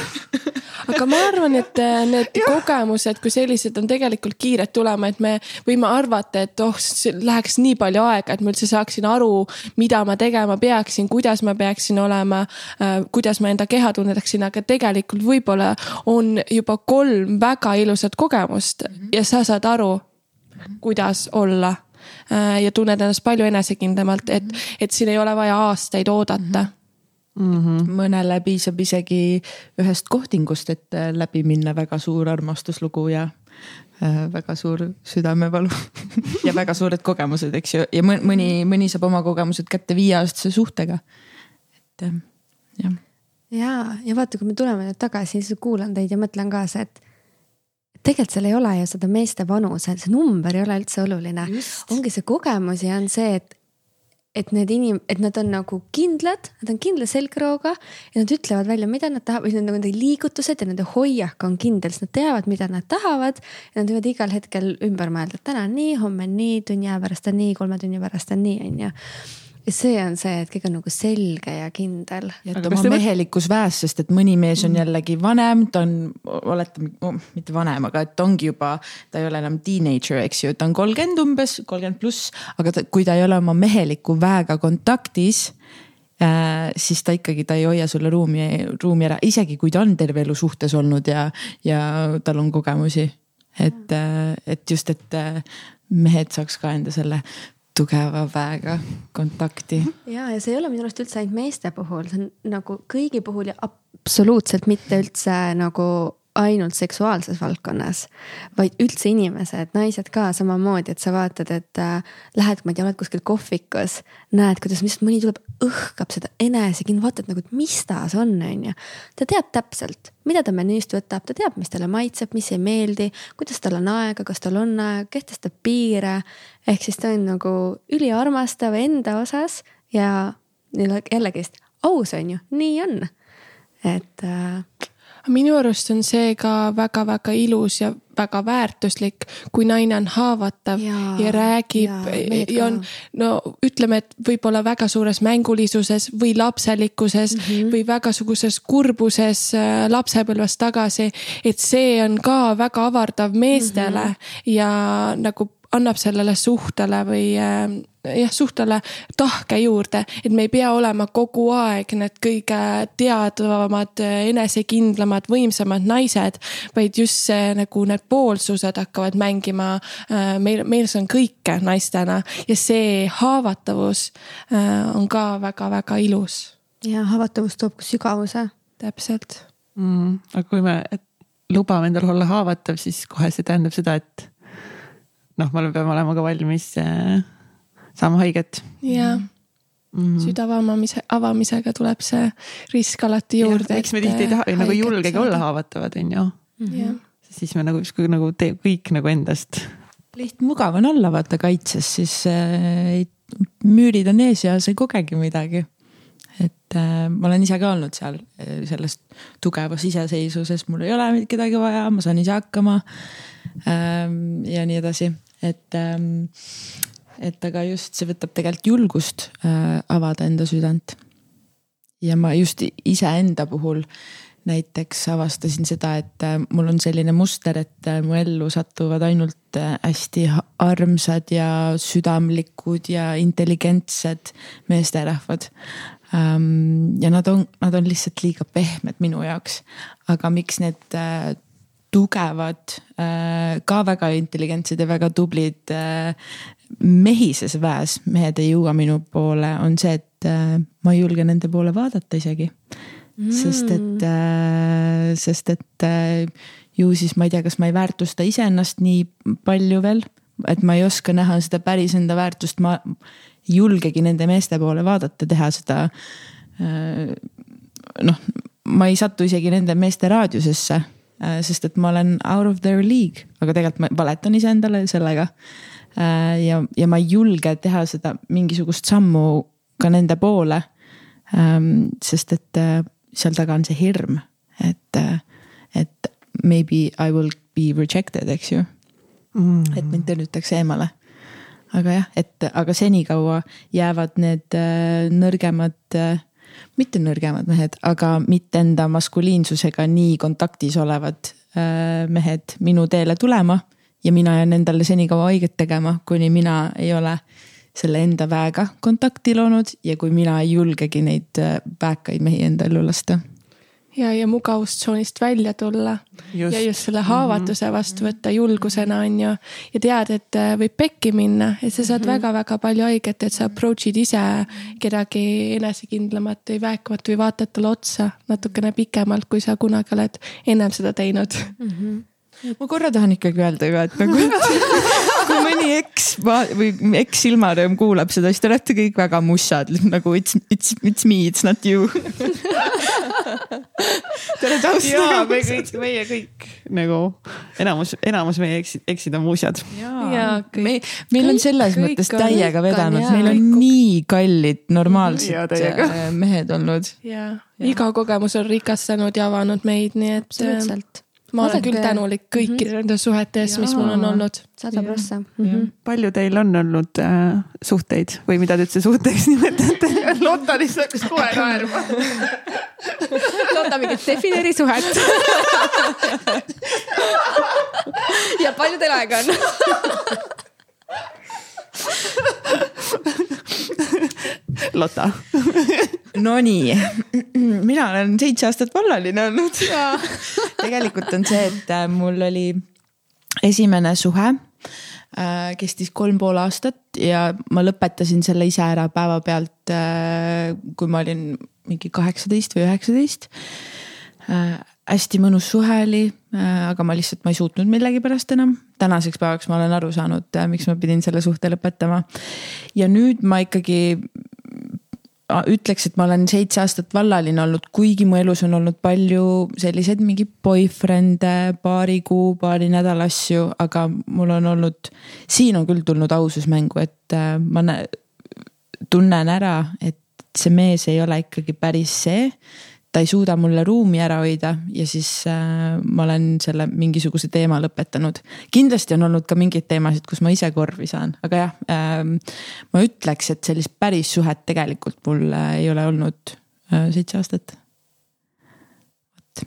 aga ma arvan, et äh, need ja. kogemused kui sellised on tegelikult kiired tulema, et me võime arvata, et oh, läheks nii palju aega, et ma üldse saaksin aru, mida ma tegema peaksin, kuidas ma peaksin olema äh,, kuidas ma enda keha tunnetaksin, aga tegelikult võib-olla on juba kolm väga ilusat kogemust mm -hmm. ja sa saad aru, kuidas olla ja tunned ennast palju enesekindlamalt, et, et siin ei ole vaja aastaid oodata Mm -hmm. mõnele piisab isegi ühest kohtingust, et äh, läbi minna väga suur armastuslugu ja äh, väga suur südamevalu ja väga suured kogemused, eks ju, ja mõni, mõni saab oma kogemused kätte viieaastase suhtega. et jah. ja, ja vaata, kui me tuleme nüüd tagasi, siis kuulan teid ja mõtlen kaasa, et tegelikult seal ei ole ju seda meeste vanuse, see number ei ole üldse oluline. ongi see kogemus ja on see, et, et need inim-, et nad on nagu kindlad, nad on kindla selgrooga ja nad ütlevad välja, mida nad tahavad, või nende liigutused ja nende hoiak on kindel, sest nad teavad, mida nad tahavad. ja nad võivad igal hetkel ümber mõelda, et täna on nii, homme on nii, tunni aja pärast on nii, kolme tunni pärast on nii, on ju ja see on see, et kõik on nagu selge ja kindel. jätta oma mehelikkus väes, sest et mõni mees on jällegi vanem, ta on, oletame oh,, mitte vanem, aga et ongi juba, ta ei ole enam teenager, eks ju, ta on kolmkümmend umbes, kolmkümmend pluss, aga ta, kui ta ei ole oma meheliku väega kontaktis äh, siis ta ikkagi, ta ei hoia sulle ruumi, ruumi ära, isegi kui ta on terve elu suhtes olnud ja, ja tal on kogemusi. et, et just, et mehed saaks ka enda selle tugeva väega kontakti. ja, ja see ei ole minu arust üldse ainult meeste puhul, see on nagu kõigi puhul ja absoluutselt mitte üldse nagu ainult seksuaalses valdkonnas, vaid üldse inimesed, naised ka samamoodi, et sa vaatad, et äh, lähed, ma ei tea, oled kuskil kohvikus, näed, kuidas lihtsalt mõni tuleb, õhkab seda enesekindlust, vaatad nagu, et mis ta see on, on ju. ta teab täpselt, mida ta menüüst võtab, ta teab, mis talle maitseb, mis ei meeldi, kuidas tal on aega, kas tal on aega, kehtestab piire. ehk siis ta on nagu üliarmastav enda osas ja jällegist aus on ju, nii on, et äh, minu arust on see ka väga-väga ilus ja väga väärtuslik, kui naine on haavatav ja, ja räägib ja, ja on, no ütleme, et võib-olla väga suures mängulisuses või lapselikkuses mm -hmm. või väga suguses kurbuses äh, lapsepõlvest tagasi. et see on ka väga avardav meestele mm -hmm. ja nagu annab sellele suhtele või äh, jah, suhtele tahke juurde, et me ei pea olema kogu aeg need kõige teadvamad, enesekindlamad, võimsamad naised, vaid just see nagu need poolsused hakkavad mängima. Äh, meil, meil see on kõike naistena ja see haavatavus äh, on ka väga-väga ilus. ja haavatavus toob ka sügavuse. täpselt mm,. aga kui me lubame endal olla haavatav, siis kohe see tähendab seda, et noh, me peame olema ka valmis äh, saama haiget. jaa mm -hmm. süda avamise, avamisega tuleb see risk alati juurde. eks me tihti ei taha nagu ei julgegi olla haavatavad, on ju. Mhm. siis me nagu justkui nagu teeb kõik nagu endast. lihtmugav on olla vaata kaitses, siis äh, müürid on ees ja sa ei kogegi midagi et äh, ma olen ise ka olnud seal äh, selles tugevas iseseisvuses, mul ei ole kedagi vaja, ma saan ise hakkama ähm,. ja nii edasi, et ähm,, et aga just see võtab tegelikult julgust äh, avada enda südant. ja ma just iseenda puhul näiteks avastasin seda, et äh, mul on selline muster, et äh, mu ellu satuvad ainult hästi armsad ja südamlikud ja intelligentsed meesterahvad. Ja nad on, nad on lihtsalt liiga pehmed minu jaoks. aga miks need tugevad, ka väga intelligentsed ja väga tublid mehises väes mehed ei jõua minu poole, on see, et äh, ma ei julge nende poole vaadata isegi. Mm.. sest et, äh, sest et äh, ju siis ma ei tea, kas ma ei väärtusta iseennast nii palju veel, et ma ei oska näha seda päris enda väärtust, ma julgegi nende meeste poole vaadata, teha seda. noh, ma ei satu isegi nende meeste raadiusesse, sest et ma olen out of their league, aga tegelikult ma valetan iseendale sellega Äh, ja, ja ma ei julge teha seda mingisugust sammu ka nende poole. Ähm, sest et äh, seal taga on see hirm, et, äh, et maybe I will be rejected, eks ju mm.. et mind tõrjutakse eemale. Aga jah, et aga senikaua jäävad need nõrgemad, mitte nõrgemad mehed, aga mitte enda maskuliinsusega nii kontaktis olevad mehed minu teele tulema ja mina jään endale senikaua haiget tegema, kuni mina ei ole selle enda väega kontakti loonud ja kui mina ei julgegi neid äh, väekaid mehi enda ellu lasta. Ja, ja mugavustsoonist välja tulla ja just selle haavatuse vastu võtta julgusena on ju. ja tead, et äh, võib pekki minna, et sa saad väga-väga mhm. palju haiget, et sa approach'id ise kedagi enesekindlamat või väekamat või vaatad talle otsa natukene pikemalt, kui sa kunagi oled ennem seda teinud mm. -hmm ma korra tahan ikkagi öelda ka, et nagu, kui mõni eks või eks silmarõõm kuulab seda, siis te olete kõik väga mussad nagu it's, it's, it's me, it's not you Te olete ausad. jaa, me kõik, meie kõik nagu enamus, enamus meie eksid, eksid on muusjad. me, meil on selles kõik mõttes täiega vedanud, meil on kõik. nii kallid normaalsed äh, mehed olnud. ja, iga kogemus on rikastanud ja avanud meid, nii et. absoluutselt ma olen küll tänulik kõikide mm -hmm. nende suhete eest, mis mul on olnud. sada prossa. Mhm. palju teil on olnud äh, suhteid või mida te üldse suhteks nimetate? Lotta lihtsalt hakkas kohe naerma. Lotta mingi defineeri suhet ja palju teil aega on? Lotta Nonii, mina olen seitse aastat vallaline olnud. tegelikult on see, et äh, mul oli esimene suhe äh, kestis kolm pool aastat ja ma lõpetasin selle ise ära päevapealt, äh, kui ma olin mingi kaheksateist või üheksateist. Hästi mõnus suhe oli, aga ma lihtsalt, ma ei suutnud millegipärast enam. tänaseks päevaks ma olen aru saanud, miks ma pidin selle suhte lõpetama. ja nüüd ma ikkagi ütleks, et ma olen seitse aastat vallaline olnud, kuigi mu elus on olnud palju selliseid mingi boyfriend'e, paari kuu, paari nädala asju, aga mul on olnud, siin on küll tulnud ausus mängu, et äh, ma tunnen ära, et see mees ei ole ikkagi päris see ta ei suuda mulle ruumi ära hoida ja siis äh, ma olen selle mingisuguse teema lõpetanud. kindlasti on olnud ka mingeid teemasid, kus ma ise korvi saan, aga jah äh,, ma ütleks, et sellist päris suhet tegelikult mul äh, ei ole olnud äh, seitse aastat. vot.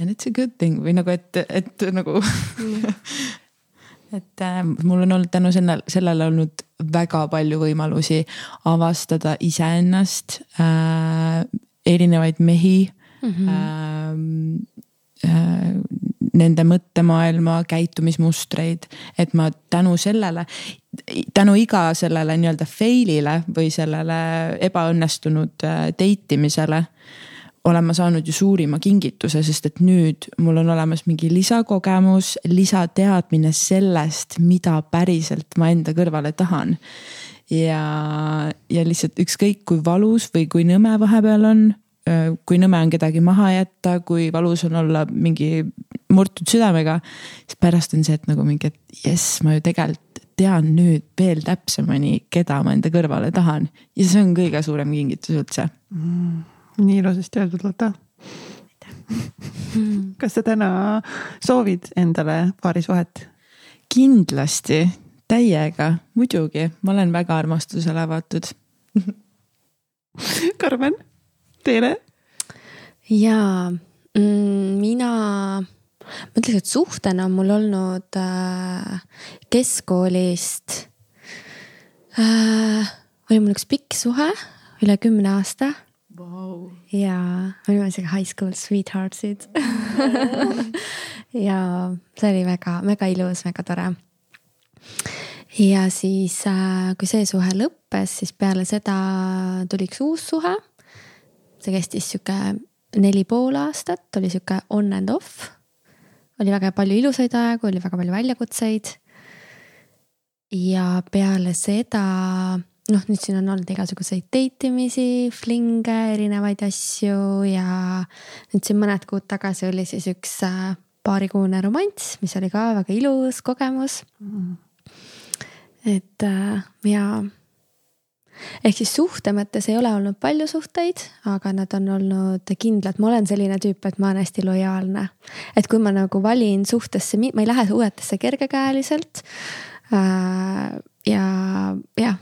And it's a good thing või nagu, et, et nagu et äh, mul on olnud tänu sellele, sellele olnud väga palju võimalusi avastada iseennast äh, erinevaid mehi mm. -hmm. Äh, nende mõttemaailma, käitumismustreid, et ma tänu sellele, tänu iga sellele nii-öelda fail'ile või sellele ebaõnnestunud äh, date imisele olen ma saanud ju suurima kingituse, sest et nüüd mul on olemas mingi lisakogemus, lisateadmine sellest, mida päriselt ma enda kõrvale tahan ja, ja lihtsalt ükskõik kui valus või kui nõme vahepeal on, kui nõme on kedagi maha jätta, kui valus on olla mingi murtud südamega, siis pärast on see, et nagu mingi, et jess, ma ju tegelikult tean nüüd veel täpsemini, keda ma enda kõrvale tahan ja see on kõige suurem kingitus üldse mm,. nii ilusasti öeldud, Lotta. kas sa täna soovid endale paarisuhet? kindlasti täiega, muidugi, ma olen väga armastusele avatud. Karmen, teile? jaa mm,, mina, ma ütleks, et suhtena on mul olnud äh, keskkoolist äh,. oli mul üks pikk suhe, üle kümne aasta. Wow.. ja me olime isegi high school sweetheart'id ja see oli väga, väga ilus, väga tore ja siis, äh, kui see suhe lõppes, siis peale seda tuli üks uus suhe. see kestis sihuke neli pool aastat, oli sihuke on and off. oli väga palju ilusaid aegu, oli väga palju väljakutseid. ja peale seda, noh, nüüd siin on olnud igasuguseid date imisi, fling'e, erinevaid asju ja nüüd siin mõned kuud tagasi oli siis üks äh, paarikuune romanss, mis oli ka väga ilus kogemus mm et äh, ja ehk siis suhte mõttes ei ole olnud palju suhteid, aga nad on olnud kindlad, ma olen selline tüüp, et ma olen hästi lojaalne. et kui ma nagu valin suhtesse, ma ei lähe suhetesse kergekäeliselt äh,. ja jah,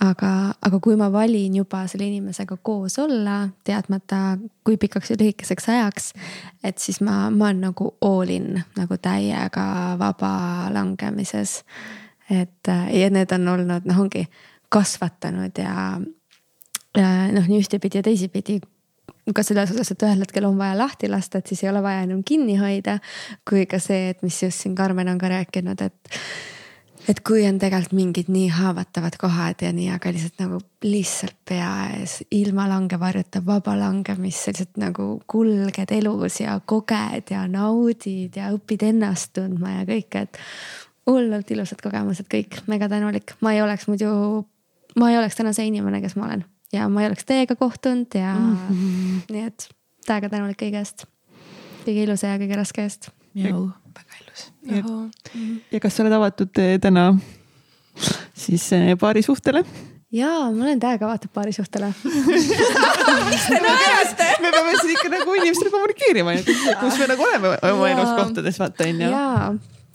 aga, aga kui ma valin juba selle inimesega koos olla, teadmata kui pikaks või lühikeseks ajaks. et siis ma, ma olen nagu all in nagu täiega vaba langemises. et ja need on olnud, noh, ongi kasvatanud ja, ja noh, nii ühtepidi ja teisipidi ka selles osas, et ühel hetkel on vaja lahti lasta, et siis ei ole vaja enam kinni hoida. kui ka see, et mis just siin Karmen on ka rääkinud, et et kui on tegelikult mingid nii haavatavad kohad ja nii, aga lihtsalt nagu lihtsalt pea ees, ilma langevarjuta, vaba langemist, lihtsalt nagu kulged elus ja koged ja naudid ja õpid ennast tundma ja kõike, et. hullult ilusad kogemused kõik, mega tänulik, ma ei oleks muidu, ma ei oleks täna see inimene, kes ma olen ja ma ei oleks teiega kohtunud ja mm -hmm. nii et täiega tänulik kõige eest. kõige ilusa ja kõige raske eest. Väga ilus ja, ja kas sa oled avatud eh, täna siis eh, paarisuhtele? jaa, ma olen täiega avatud paarisuhtele miks te naerate? me peame siin ikka nagu inimestele kommunikeerima, kus me nagu oleme oma elus kohtades, vaata on ju. jaa,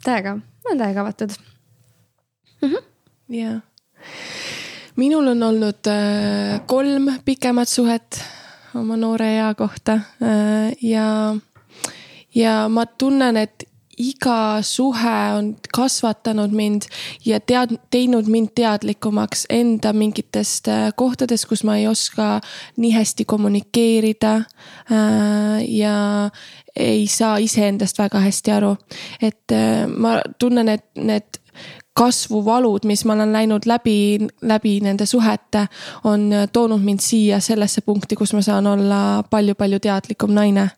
täiega, ma olen täiega avatud. Mm -hmm.. jaa. minul on olnud äh, kolm pikemat suhet oma noore ea kohta äh, ja, ja ma tunnen, et iga suhe on kasvatanud mind ja tead-, teinud mind teadlikumaks enda mingitest äh, kohtadest, kus ma ei oska nii hästi kommunikeerida äh,. ja ei saa iseendast väga hästi aru, et äh, ma tunnen, et need kasvuvalud, mis ma olen läinud läbi, läbi nende suhete, on toonud mind siia sellesse punkti, kus ma saan olla palju-palju teadlikum naine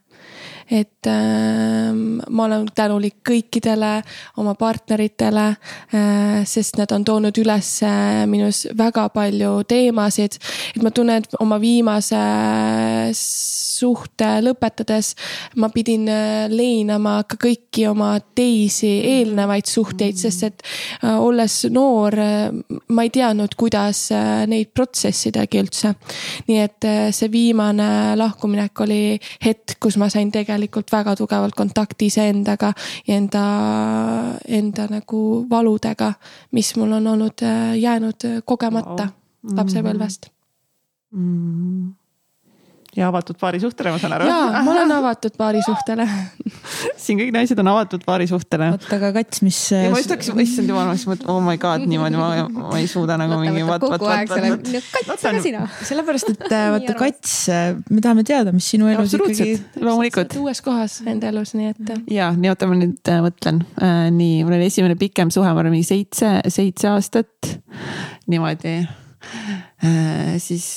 et äh, ma olen tänulik kõikidele oma partneritele äh,, sest nad on toonud üles äh, minus väga palju teemasid. et ma tunnen, et oma viimase suhte lõpetades ma pidin äh, leinama ka kõiki oma teisi eelnevaid suhteid, sest et äh, olles noor äh,, ma ei teadnud, kuidas neid protsessidagi üldse. nii et see viimane lahkuminek oli hetk, kus ma sain tegelikult väga tugevalt kontakti iseendaga ja enda, enda nagu valudega, mis mul on olnud jäänud kogemata wow. lapsepõlvest mm ja avatud paarisuhtele, ma saan aru. ja, ma olen avatud paarisuhtele siin kõik naised on avatud paarisuhtele. oota, aga kats, mis. ma just hakkasin, issand jumal, ma siis mõtlen, oh my god, niimoodi ma, ma ei suuda nagu mingi. kogu aeg selle, kats, aga sina. sellepärast, et äh, vaata kats, äh, me tahame teada, mis sinu elus ikkagi. loomulikult. uues kohas enda elus, nii et. ja, nii oota, ma nüüd äh, mõtlen äh,. nii, mul oli esimene pikem suhe, ma arvan mingi seitse, seitse aastat. niimoodi äh,. siis,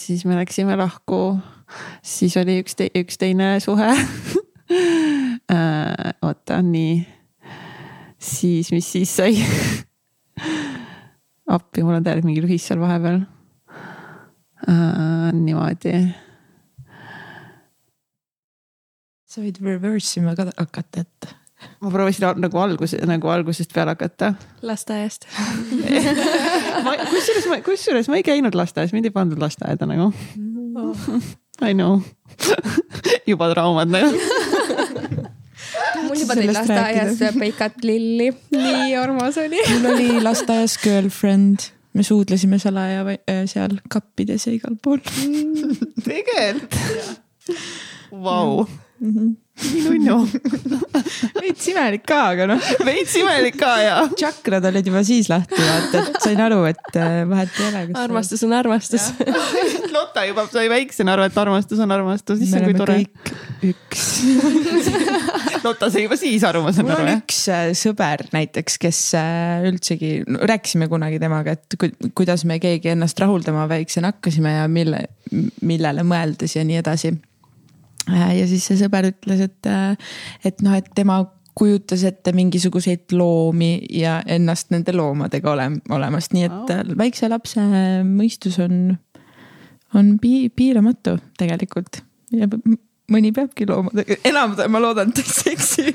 siis me läksime lahku siis oli üks te,, üks teine suhe äh, oota, nii. siis, mis siis sai appi, mul on täielik mingi lühis seal vahepeal äh,. niimoodi. sa võid reverse ima ka hakata, et ma proovisin nagu alguse, nagu algusest peale hakata. lasteaiast kusjuures ma, kusjuures ma ei käinud lasteaias, mind ei pandud lasteaeda nagu oh.. I know. Juba traumad nagu mul juba tõid lasteaias peikat lilli, nii armas oli. mul oli lasteaias girlfriend, me suudlesime salaja äh, seal kappides ja igal pool. Tegelikult? Vau. Nii nunnu. veits imelik ka, aga noh. veits imelik ka ja. tšakrad olid juba siis lahti, vaata, et sain aru, et äh, vahet ei ole. armastus on armastus. Lotta juba sai väiksena aru, et armastus on armastus, issand kui tore. üks Lotta sai juba siis aru, ma saan aru. mul on üks äh, sõber näiteks, kes äh, üldsegi no,, rääkisime kunagi temaga, et kuidas me keegi ennast rahuldama väiksena hakkasime ja mille, millele mõeldes ja nii edasi ja siis see sõber ütles, et, äh, et noh, et tema kujutas ette mingisuguseid loomi ja ennast nende loomadega ole, olemas, nii et oh. väikse lapse mõistus on, on pii, piiramatu tegelikult ja mõni peabki loomadega, enam ma loodan, et ta ei seksi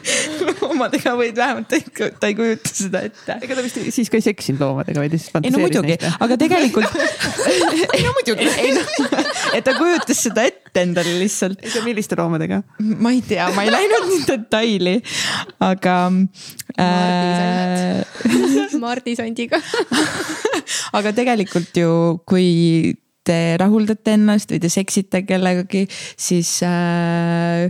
loomadega, vaid vähemalt ta ei, ta ei kujuta seda ette. ega ta vist siis ka ei seksinud loomadega, vaid lihtsalt fantaseeris. ei no muidugi, aga tegelikult ei no muidugi. ei no, et ta kujutas seda ette endale lihtsalt. milliste loomadega? ma ei tea, ma ei läinud nii detaili, aga äh,. Mardi sondiga aga tegelikult ju, kui te rahuldate ennast või te seksite kellegagi, siis äh,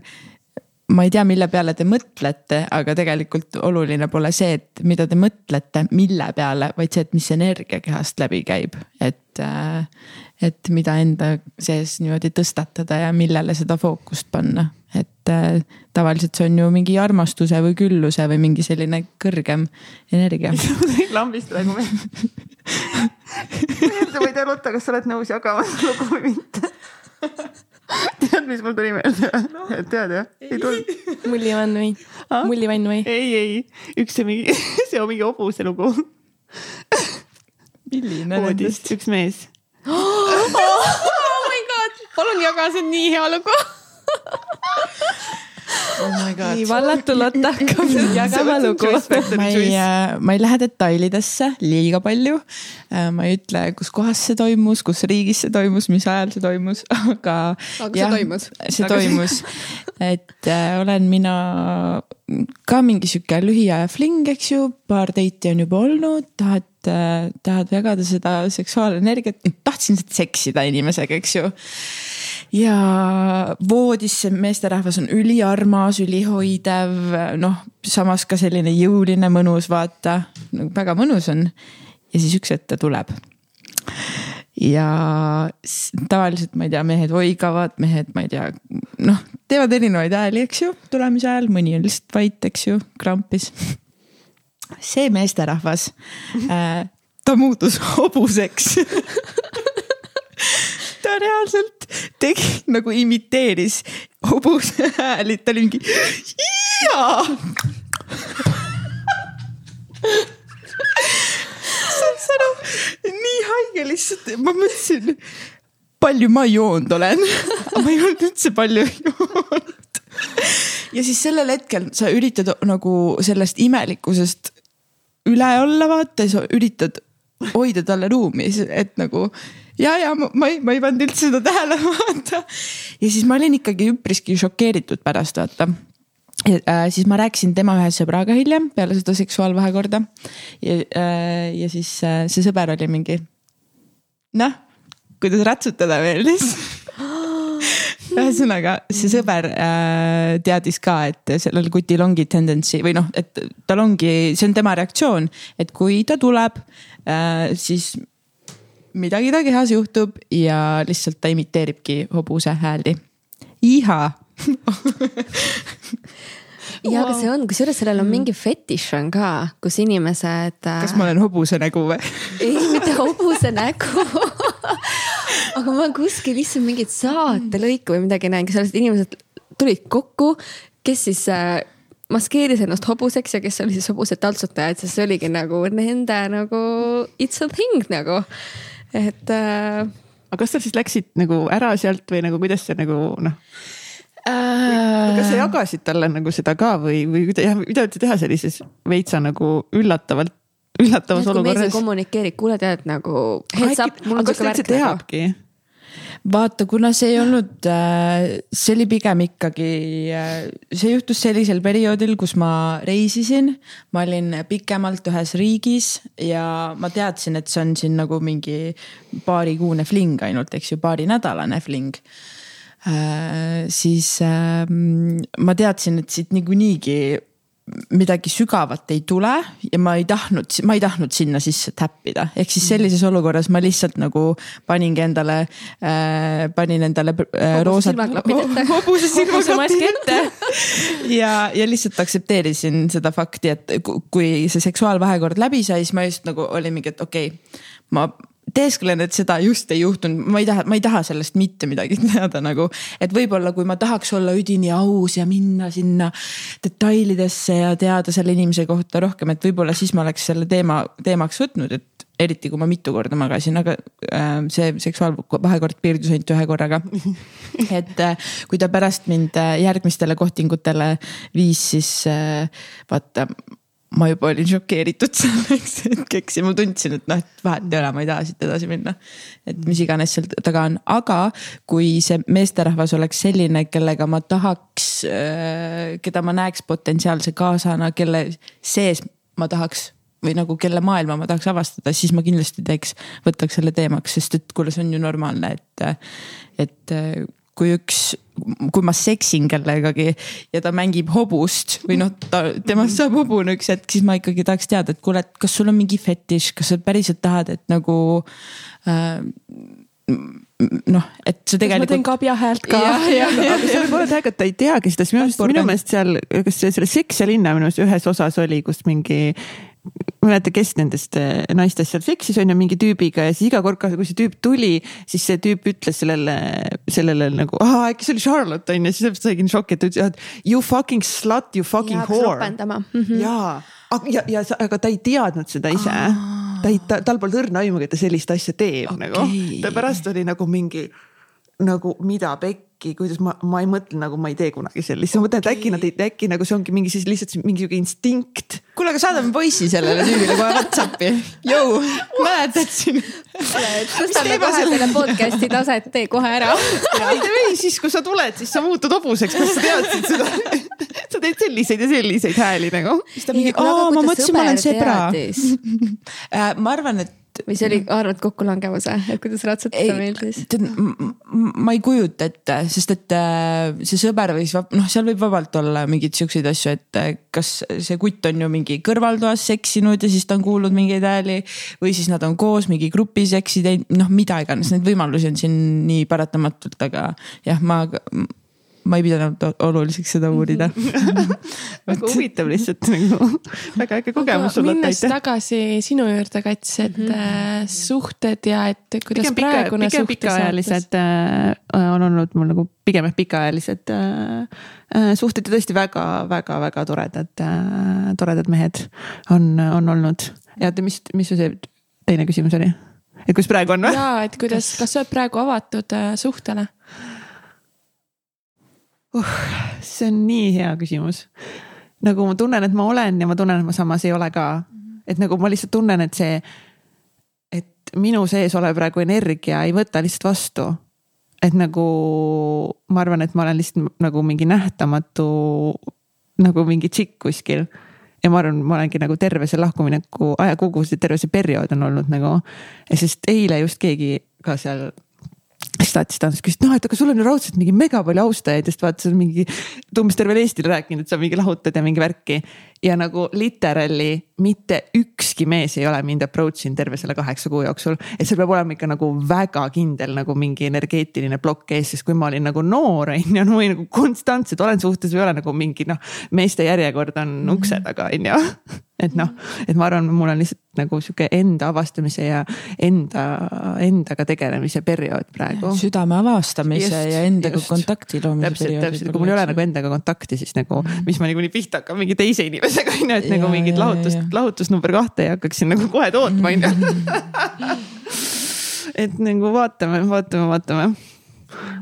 ma ei tea, mille peale te mõtlete, aga tegelikult oluline pole see, et mida te mõtlete, mille peale, vaid see, et mis energia kehast läbi käib, et äh,. et mida enda sees niimoodi tõstatada ja millele seda fookust panna, et äh, tavaliselt see on ju mingi armastuse või külluse või mingi selline kõrgem energia. lambist praegu ma ei tea, Lotta, kas sa oled nõus jagama seda lugu või mitte tead, mis mul tuli meelde no.? tead jah? ei tulnud? mullivann või mullivann või? ei, ei, üks see mingi, see on mingi hobuse lugu. milline nendest? üks mees oh my god, palun jaga, see on nii hea lugu oh nii vallatu Lotta hakkab jagama lugu. ma ei, äh, ma ei lähe detailidesse liiga palju. Äh, ma ei ütle, kus kohas see toimus, kus riigis see toimus, mis ajal see toimus, aga. aga jah, see toimus. see toimus, et äh, olen mina ka mingi sihuke lühiaja fling, eks ju, paar date'i on juba olnud, tahad et äh, tahad jagada seda seksuaalenergiat, tahtsin seksida inimesega, eks ju. ja voodis see meesterahvas on üliarmas, ülihoidev, noh, samas ka selline jõuline, mõnus, vaata, väga mõnus on. ja siis üks hetk ta tuleb ja tavaliselt ma ei tea, mehed oigavad, mehed, ma ei tea, noh, teevad erinevaid hääli, eks ju, tulemise ajal, mõni on lihtsalt vait, eks ju, krampis. See meesterahvas äh,, ta muutus hobuseks. ta reaalselt tegi nagu imiteeris hobuse hääli, ta oli mingi jaa! Saad sa aru, nii haige lihtsalt, ma mõtlesin, palju ma joonud olen. Ma ei olnud üldse palju joonud. ja siis sellel hetkel sa üritad nagu sellest imelikkusest üle olla, vaata, sa üritad hoida talle ruumi, et nagu ja, ja ma, ma ei, ma ei pannud üldse seda tähele, vaata. ja siis ma olin ikkagi üpriski šokeeritud pärast, vaata Äh, siis ma rääkisin tema ühe sõbraga hiljem peale seda seksuaalvahekorda. ja, äh, ja siis äh, see sõber oli mingi, noh, kuidas ratsutada meeldis ühesõnaga, see sõber äh, teadis ka, et sellel kutil ongi tendency või noh, et tal ongi, see on tema reaktsioon, et kui ta tuleb äh,, siis midagi ta kehas juhtub ja lihtsalt ta imiteeribki hobuse hääli. iha ja, aga see on, kusjuures sellel on mm. mingi fetiš on ka, kus inimesed. kas ma olen hobuse nägu või? ei, mitte hobuse nägu aga ma kuskil lihtsalt mingit saatelõiku või midagi näinud, kus inimesed tulid kokku, kes siis äh, maskeeris ennast hobuseks ja kes oli siis hobuse taltsutajad, sest see oligi nagu nende nagu it's a thing nagu, et äh.... aga kas sa siis läksid nagu ära sealt või nagu kuidas see nagu noh? Äh.... kas sa jagasid talle nagu seda ka või, või mida, mida üldse teha sellises veitsa nagu üllatavalt, üllatavas ja, olukorras? kommunikeerid, kuule tead nagu heads up, mul on siuke värk nagu. teabki vaata, kuna see ei olnud, äh, see oli pigem ikkagi, äh, see juhtus sellisel perioodil, kus ma reisisin. ma olin pikemalt ühes riigis ja ma teadsin, et see on siin nagu mingi paarikuune fling ainult, eks ju, paarinädalane fling Äh, siis ähm, ma teadsin, et siit niikuinii midagi sügavat ei tule ja ma ei tahtnud, ma ei tahtnud sinna sisse täppida, ehk siis sellises olukorras ma lihtsalt nagu paningi endale äh,, panin endale äh, roosad. hobuse silmaklapid ette. ja, ja lihtsalt aktsepteerisin seda fakti, et kui see seksuaalvahekord läbi sai, siis ma just nagu olin mingi, et okei okay,, ma teesklen, et seda just ei juhtunud, ma ei taha, ma ei taha sellest mitte midagi teada nagu. et võib-olla, kui ma tahaks olla üdini aus ja minna sinna detailidesse ja teada selle inimese kohta rohkem, et võib-olla siis ma oleks selle teema teemaks võtnud, et eriti kui ma mitu korda magasin, aga äh, see seksuaalvahekord piirdus ainult ühe korraga. et äh, kui ta pärast mind äh, järgmistele kohtingutele viis, siis äh, vaata ma juba olin šokeeritud selleks hetkeks ja ma tundsin, et noh, et vahet ei ole, ma ei taha siit edasi minna. et mis iganes seal taga on, aga kui see meesterahvas oleks selline, kellega ma tahaks, äh, keda ma näeks potentsiaalse kaasana, kelle sees ma tahaks või nagu kelle maailma ma tahaks avastada, siis ma kindlasti teeks, võtaks selle teemaks, sest et kuule, see on ju normaalne, et, et kui üks, kui ma seksin kellegagi ja ta mängib hobust või noh, ta, temast saab hobune üks hetk, siis ma ikkagi tahaks teada, et kuule, et kas sul on mingi fetiš, kas sa päriselt tahad, et nagu äh, noh, et see tegelikult. ma teen kabja häält ka. aga see võib olla täiega, et ta ei teagi seda, sest minu meelest, minu meelest seal, kas selle Seks ja linna minu meelest ühes osas oli, kus mingi mäleta, kes nendest äh, naistest seal seksis on ju mingi tüübiga ja siis iga kord, kui see tüüp tuli, siis see tüüp ütles sellele, sellele nagu, äkki see oli Charlotte on ju, siis saigi šokk, et ta ütles, et you fucking slut, you fucking ja, whore. Mm -hmm. ja, ja, ja, aga ta ei teadnud seda ise ta ei, ta, tal polnud õrna aimugi, et ta sellist asja teeb okay. nagu. ta pärast oli nagu mingi nagu mida pekki, kuidas ma, ma ei mõtle nagu ma ei tee kunagi sellist, ma mõtlen, et äkki nad ei, äkki nagu see ongi mingi siis lihtsalt mingi sihuke instinkt kuule, aga saadame poissi sellele tüübile kohe Whatsappi. Jõu, mäletad siin? tõstame kohe selle podcast'i taset, tee kohe ära. by the way, siis kui sa tuled, siis sa muutud hobuseks, kas sa teadsid seda? sa teed selliseid ja selliseid hääli nagu. siis ta mingi, aa, ma mõtlesin, ma olen sebra. Äh, ma arvan, et või see oli arvelt kokkulangemus või, et kuidas ratsutada meeldis? ma ei kujuta ette, sest et äh, see sõber võis, noh, seal võib vabalt olla mingeid siukseid asju, et äh, kas see kutt on ju mingi kõrvaltoas seksinud ja siis ta on kuulnud mingeid hääli. või siis nad on koos mingi grupis seksi teinud, noh, mida iganes, neid võimalusi on siin nii paratamatult, aga jah, ma ma ei pidanud oluliseks seda uurida väga huvitav lihtsalt nagu, väga äge kogemus sul. minnes tagasi sinu juurde, Kats, et mm -hmm. suhted ja et kuidas pigem praegune pika, pigem pikaajalised äh, on olnud mul nagu pigem jah pikaajalised äh, äh, suhted ja tõesti väga-väga-väga toredad äh,, toredad mehed on, on olnud. ja oota, mis, mis su see teine küsimus oli? et kus praegu on või? jaa, et kuidas, kas sa oled praegu avatud äh, suhtele? Uh,? see on nii hea küsimus. nagu ma tunnen, et ma olen ja ma tunnen, et ma samas ei ole ka. et nagu ma lihtsalt tunnen, et see, et minu sees olev praegu energia ei võta lihtsalt vastu. et nagu ma arvan, et ma olen lihtsalt nagu mingi nähtamatu, nagu mingi tšikk kuskil ja ma arvan, ma olengi nagu terve see lahkumineku aja kogu see terve see periood on olnud nagu. sest eile just keegi ka seal siis tahtis ta küsis, noh, et aga sul on ju raudselt mingi mega palju austajaid, sest vaata, sa oled mingi umbes tervele Eestile rääkinud, et sa mingi lahutad ja mingi värki. ja nagu literally mitte ükski mees ei ole mind approach inud terve selle kaheksa kuu jooksul. et seal peab olema ikka nagu väga kindel nagu mingi energeetiline plokk ees, sest kui ma olin nagu noor on ju, no ma olin nagu konstantselt olen suhtes või ei ole nagu mingi noh, meeste järjekord on ukse taga on ju et noh, et ma arvan, mul on lihtsalt nagu sihuke enda avastamise ja enda, endaga tegelemise periood praegu. südame avastamise just, ja endaga just. kontakti loomise täpselt, periood. täpselt, kui mul ei ole nagu endaga kontakti, siis nagu -hmm. mis ma niikuinii pihta hakkan mingi teise inimesega on ju, et ja, nagu mingit lahutust, lahutust number kahte ei hakkaks siin nagu kohe tootma on ju. et nagu vaatame, vaatame, vaatame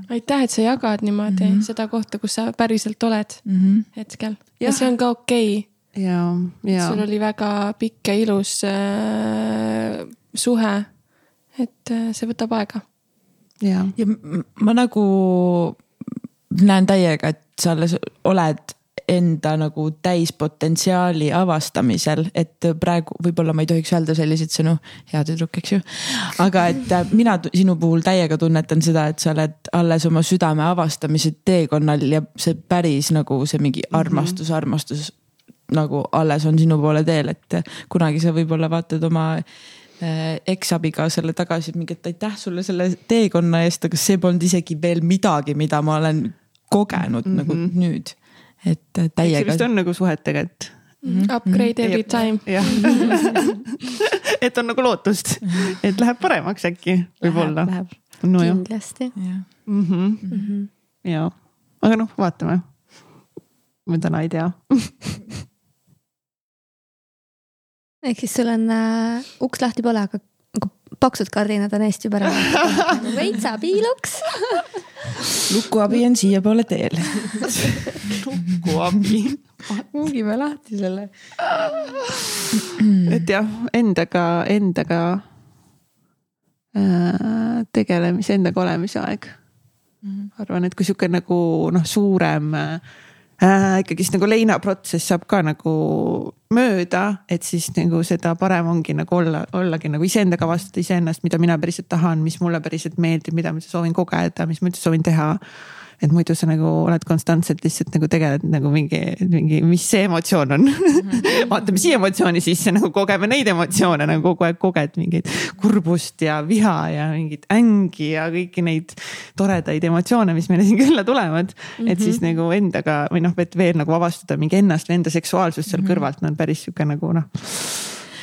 aitäh, et sa jagad niimoodi mm -hmm. seda kohta, kus sa päriselt oled mm -hmm. hetkel ja, ja see on ka okei okay ja, ja. sul oli väga pikk ja ilus äh, suhe. et äh, see võtab aega. ja, ja ma nagu näen täiega, et sa alles oled enda nagu täispotentsiaali avastamisel, et praegu võib-olla ma ei tohiks öelda selliseid sõnu, hea tüdruk, eks ju. aga et äh, mina sinu puhul täiega tunnetan seda, et sa oled alles oma südame avastamise teekonnal ja see päris nagu see mingi armastus mm, -hmm. armastus nagu alles on sinu poole teel, et kunagi sa võib-olla vaatad oma äh, eksabikaasale tagasi, et mingi, et aitäh sulle selle teekonna eest, aga see polnud isegi veel midagi, mida ma olen kogenud mm -hmm. nagu mhm. nüüd. Et täiega. see vist on nagu suhetega, et mm. -hmm. Upgrade every time. et on nagu lootust, et läheb paremaks äkki võib-olla. No, kindlasti. Mm -hmm. mm -hmm. ja, aga noh, vaatame. ma täna ei tea ehk siis sul on äh, uks lahti pole, aga paksud kardinad on ära nagu veitsa piiluks lukuabi on siiapoole teel lukuabi mungime lahti selle. et jah, endaga, endaga äh, tegelemise, endaga olemise aeg. -hmm. arvan, et kui sihuke nagu noh, suurem äh, äh, ikkagist nagu leinaprotsess saab ka nagu mööda, et siis nagu seda parem ongi nagu olla, ollagi nagu iseendaga avastada iseennast, mida mina päriselt tahan, mis mulle päriselt meeldib, mida ma soovin kogeda, mis ma üldse soovin teha et muidu sa nagu oled konstantselt lihtsalt nagu tegeled nagu mingi, mingi, mis see emotsioon on mm. -hmm. vaatame siia emotsiooni sisse, nagu kogeme neid emotsioone nagu kogu aeg koged mingeid kurbust ja viha ja mingit ängi ja kõiki neid toredaid emotsioone, mis meile siin külla tulevad mm. -hmm. et siis nagu endaga või noh, et veel nagu avastada mingi ennast või enda seksuaalsust seal mm -hmm. kõrvalt on no, päris sihuke nagu noh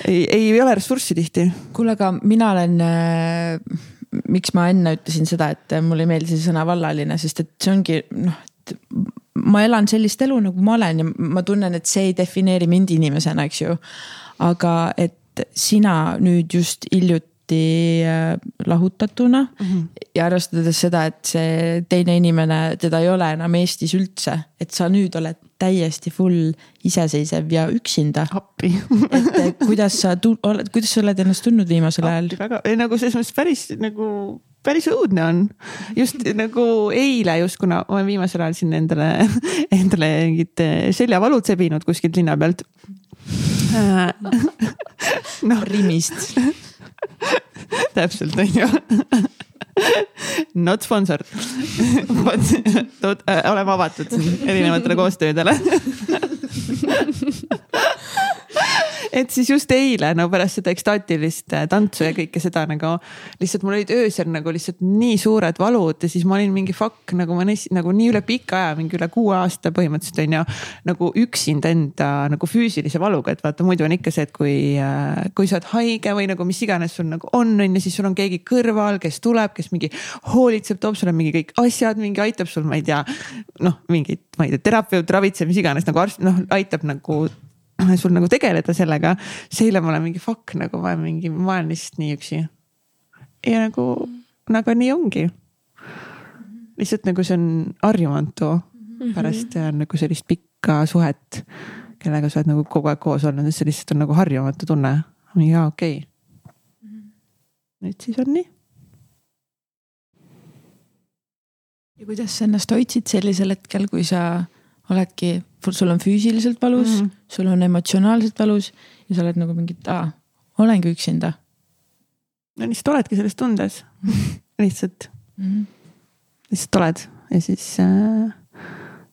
ei, ei ole ressurssi tihti. kuule, aga mina olen äh miks ma enne ütlesin seda, et mulle ei meeldi see sõna vallaline, sest et see ongi noh, et ma elan sellist elu, nagu ma olen ja ma tunnen, et see ei defineeri mind inimesena, eks ju. aga et sina nüüd just hiljuti äh, lahutatuna mm. -hmm. ja arvestades seda, et see teine inimene, teda ei ole enam Eestis üldse, et sa nüüd oled täiesti full iseseisev ja üksinda. appi et kuidas sa oled, kuidas sa oled ennast tundnud viimasel ajal? väga, nagu selles mõttes päris nagu päris õudne on. just nagu eile just, kuna olen viimasel ajal siin endale, endale mingid seljavalud sebinud kuskilt linna pealt noh, Rimist täpselt, on ju. Not sponsored. Vot, äh, oleme avatud erinevatele koostöödele et siis just eile no pärast seda ekstaatilist äh, tantsu ja kõike seda nagu lihtsalt mul olid öösel nagu lihtsalt nii suured valud ja siis ma olin mingi fuck nagu ma neist nagu nii üle pika aja, mingi üle kuue aasta põhimõtteliselt on ju. nagu üksinda enda nagu füüsilise valuga, et vaata muidu on ikka see, et kui, äh, kui sa oled haige või nagu mis iganes sul nagu on, on ju, siis sul on keegi kõrval, kes tuleb, kes mingi hoolitseb, toob sulle mingi kõik asjad, mingi aitab sul, ma ei tea. noh, mingit, ma ei tea, terapeut, ravitseb, mis iganes nagu arst, noh aitab nagu sul nagu tegeleda sellega. siis eile ma olen mingi fuck nagu ma olen mingi, ma olen lihtsalt nii üksi. ja nagu, nagu nii ongi. lihtsalt nagu see on harjumatu -hmm. pärast nagu sellist pikka suhet, kellega sa oled nagu kogu aeg koos olnud, see lihtsalt on nagu harjumatu tunne. jaa, okei okay.. nüüd siis on nii. ja kuidas sa ennast hoidsid sellisel hetkel, kui sa oledki, sul on füüsiliselt valus mm, -hmm. sul on emotsionaalselt valus ja sa oled nagu mingi, et aa, olengi üksinda. no lihtsalt oledki selles tundes lihtsalt mm, -hmm. lihtsalt oled ja siis äh,,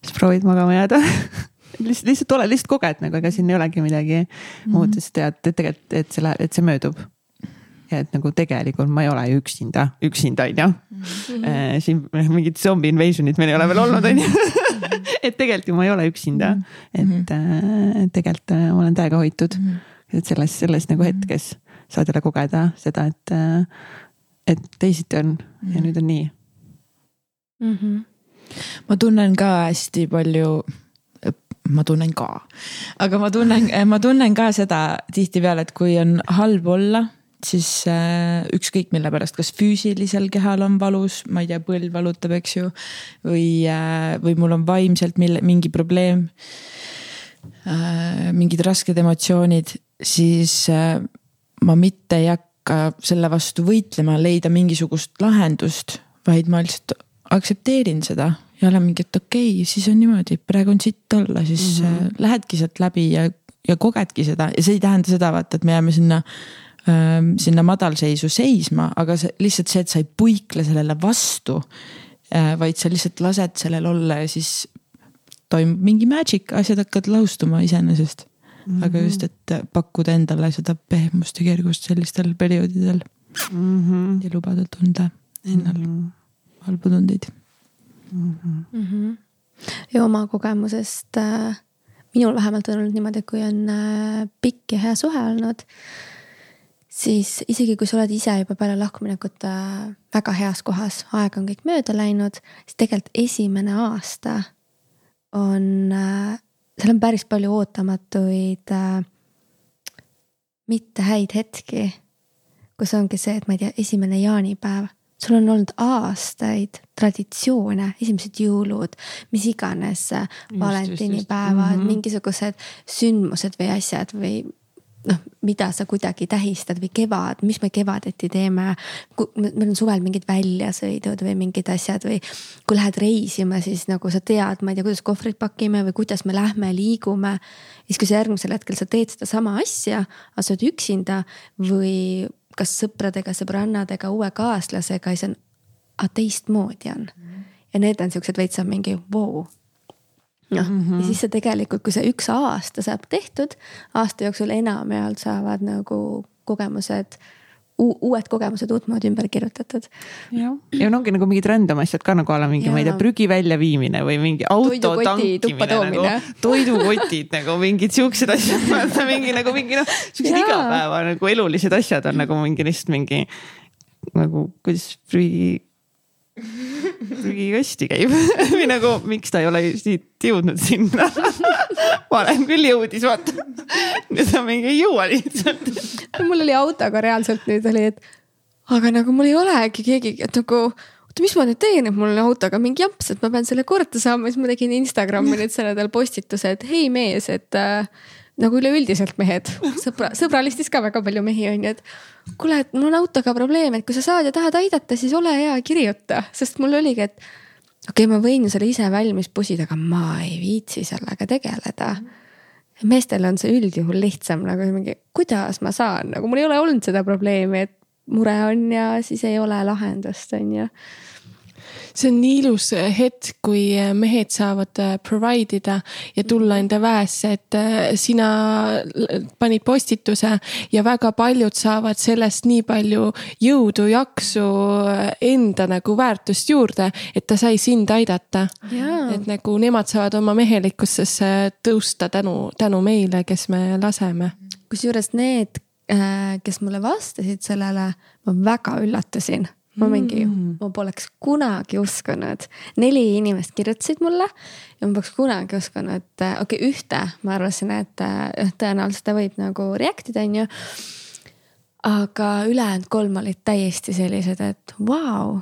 siis proovid magama jääda lihtsalt, lihtsalt oled, lihtsalt koged nagu, ega siin ei olegi midagi mm -hmm. muud, sest tead, et tegelikult, et see läheb, et see möödub et nagu tegelikult ma ei ole ju üksinda, üksinda on ju. Mhm. Äh, siin mingit zombi invasion'it meil ei ole veel olnud, on ju et tegelikult ju ma ei ole üksinda, mhm. et äh, tegelikult äh, ma olen täiega hoitud. Mhm. et selles, selles nagu hetkes saad jälle kogeda seda, et, et teisiti on ja nüüd on nii mm. -hmm. ma tunnen ka hästi palju ma tunnen ka, aga ma tunnen, ma tunnen ka seda tihtipeale, et kui on halb olla siis äh, ükskõik mille pärast, kas füüsilisel kehal on valus, ma ei tea, põlv valutab, eks ju. või, äh, või mul on vaimselt mille, mingi probleem. Äh, mingid rasked emotsioonid, siis ma mitte ei hakka selle vastu võitlema, leida mingisugust lahendust, vaid ma lihtsalt aktsepteerin seda ja olen mingi, et okei okay,, siis on niimoodi, praegu on sitt olla, siis mm -hmm. lähedki sealt läbi ja, ja kogedki seda ja see ei tähenda seda, vaata, et me jääme sinna sinna madalseisu seisma, aga see lihtsalt see, et sa ei puikle sellele vastu. Äh, vaid sa lihtsalt lased sellel olla ja siis toimub mingi magic, asjad hakkavad lahustuma iseenesest mm. -hmm. aga just, et pakkuda endale seda pehmust ja kergust sellistel perioodidel mm. -hmm. ja lubada tunda endal mm -hmm. halbu tundeid mm. -hmm. Mm -hmm. ja oma kogemusest äh, minul vähemalt on olnud niimoodi, et kui on äh, pikk ja hea suhe olnud siis isegi kui sa oled ise juba peale lahkuminekut äh, väga heas kohas, aeg on kõik mööda läinud, siis tegelikult esimene aasta on, äh, seal on päris palju ootamatuid, äh, mitte häid hetki. kus ongi see, et ma ei tea, esimene jaanipäev, sul on olnud aastaid traditsioone, esimesed jõulud, mis iganes, valentinipäevad -hmm. mingisugused sündmused või asjad või noh, mida sa kuidagi tähistad või kevad, mis me kevadeti teeme. meil on suvel mingid väljasõidud või mingid asjad või kui lähed reisima, siis nagu sa tead, ma ei tea, kuidas kohvrid pakime või kuidas me lähme, liigume. siis kui sa järgmisel hetkel sa teed sedasama asja, aga sa oled üksinda või kas sõpradega, sõbrannadega, uue kaaslasega, siis on, aga teistmoodi on. ja need on siuksed veits on mingi vau wow noh mm -hmm. ja siis sa tegelikult, kui see üks aasta saab tehtud, aasta jooksul enamjaolt saavad nagu kogemused uued kogemused uutmoodi ümber kirjutatud. jah, ja no ongi nagu mingid random asjad ka nagu a la mingi, ma ei tea, prügi väljaviimine või mingi auto tankimine nagu, toidukotid nagu mingid siuksed asjad, vaata mingi nagu mingi noh, siuksed igapäeva nagu elulised asjad on nagu mingi lihtsalt mingi nagu kuidas prügi prügikasti käib. Või nagu, miks ta ei ole siit jõudnud sinna? Varem küll jõudis, vaata. nüüd ta mingi ei jõua lihtsalt. Mul oli autoga reaalselt nüüd oli, et aga nagu mul ei olegi keegi, et nagu oota, mis ma nüüd teen, et mul on autoga mingi jamps, et ma pean selle korda saama, siis ma tegin Instagrami nüüd selle nädala postituse, et hei mees, et äh, nagu üleüldiselt mehed, sõbra, sõbralistis ka väga palju mehi on ju, et kuule, et mul on autoga probleem, et kui sa saad ja tahad aidata, siis ole hea, kirjuta, sest mul oligi, et okei okay,, ma võin ju selle ise valmis pusida, aga ma ei viitsi sellega tegeleda. Meestel on see üldjuhul lihtsam nagu mingi, kuidas ma saan, nagu mul ei ole olnud seda probleemi, et mure on ja siis ei ole lahendust, on ju see on nii ilus hetk, kui mehed saavad äh, provide ida ja tulla enda väesse, et äh, sina panid postituse ja väga paljud saavad sellest nii palju jõudu, jaksu, äh, enda nagu väärtust juurde, et ta sai sind aidata. et nagu nemad saavad oma mehelikkusesse tõusta tänu, tänu meile, kes me laseme. kusjuures need, kes mulle vastasid sellele, ma väga üllatusin ma mingi mm., ma poleks kunagi uskunud, neli inimest kirjutasid mulle ja ma poleks kunagi uskunud, okei okay,, ühte ma arvasin, et äh, tõenäoliselt ta võib nagu react ida, onju. aga ülejäänud kolm olid täiesti sellised, et vau wow,,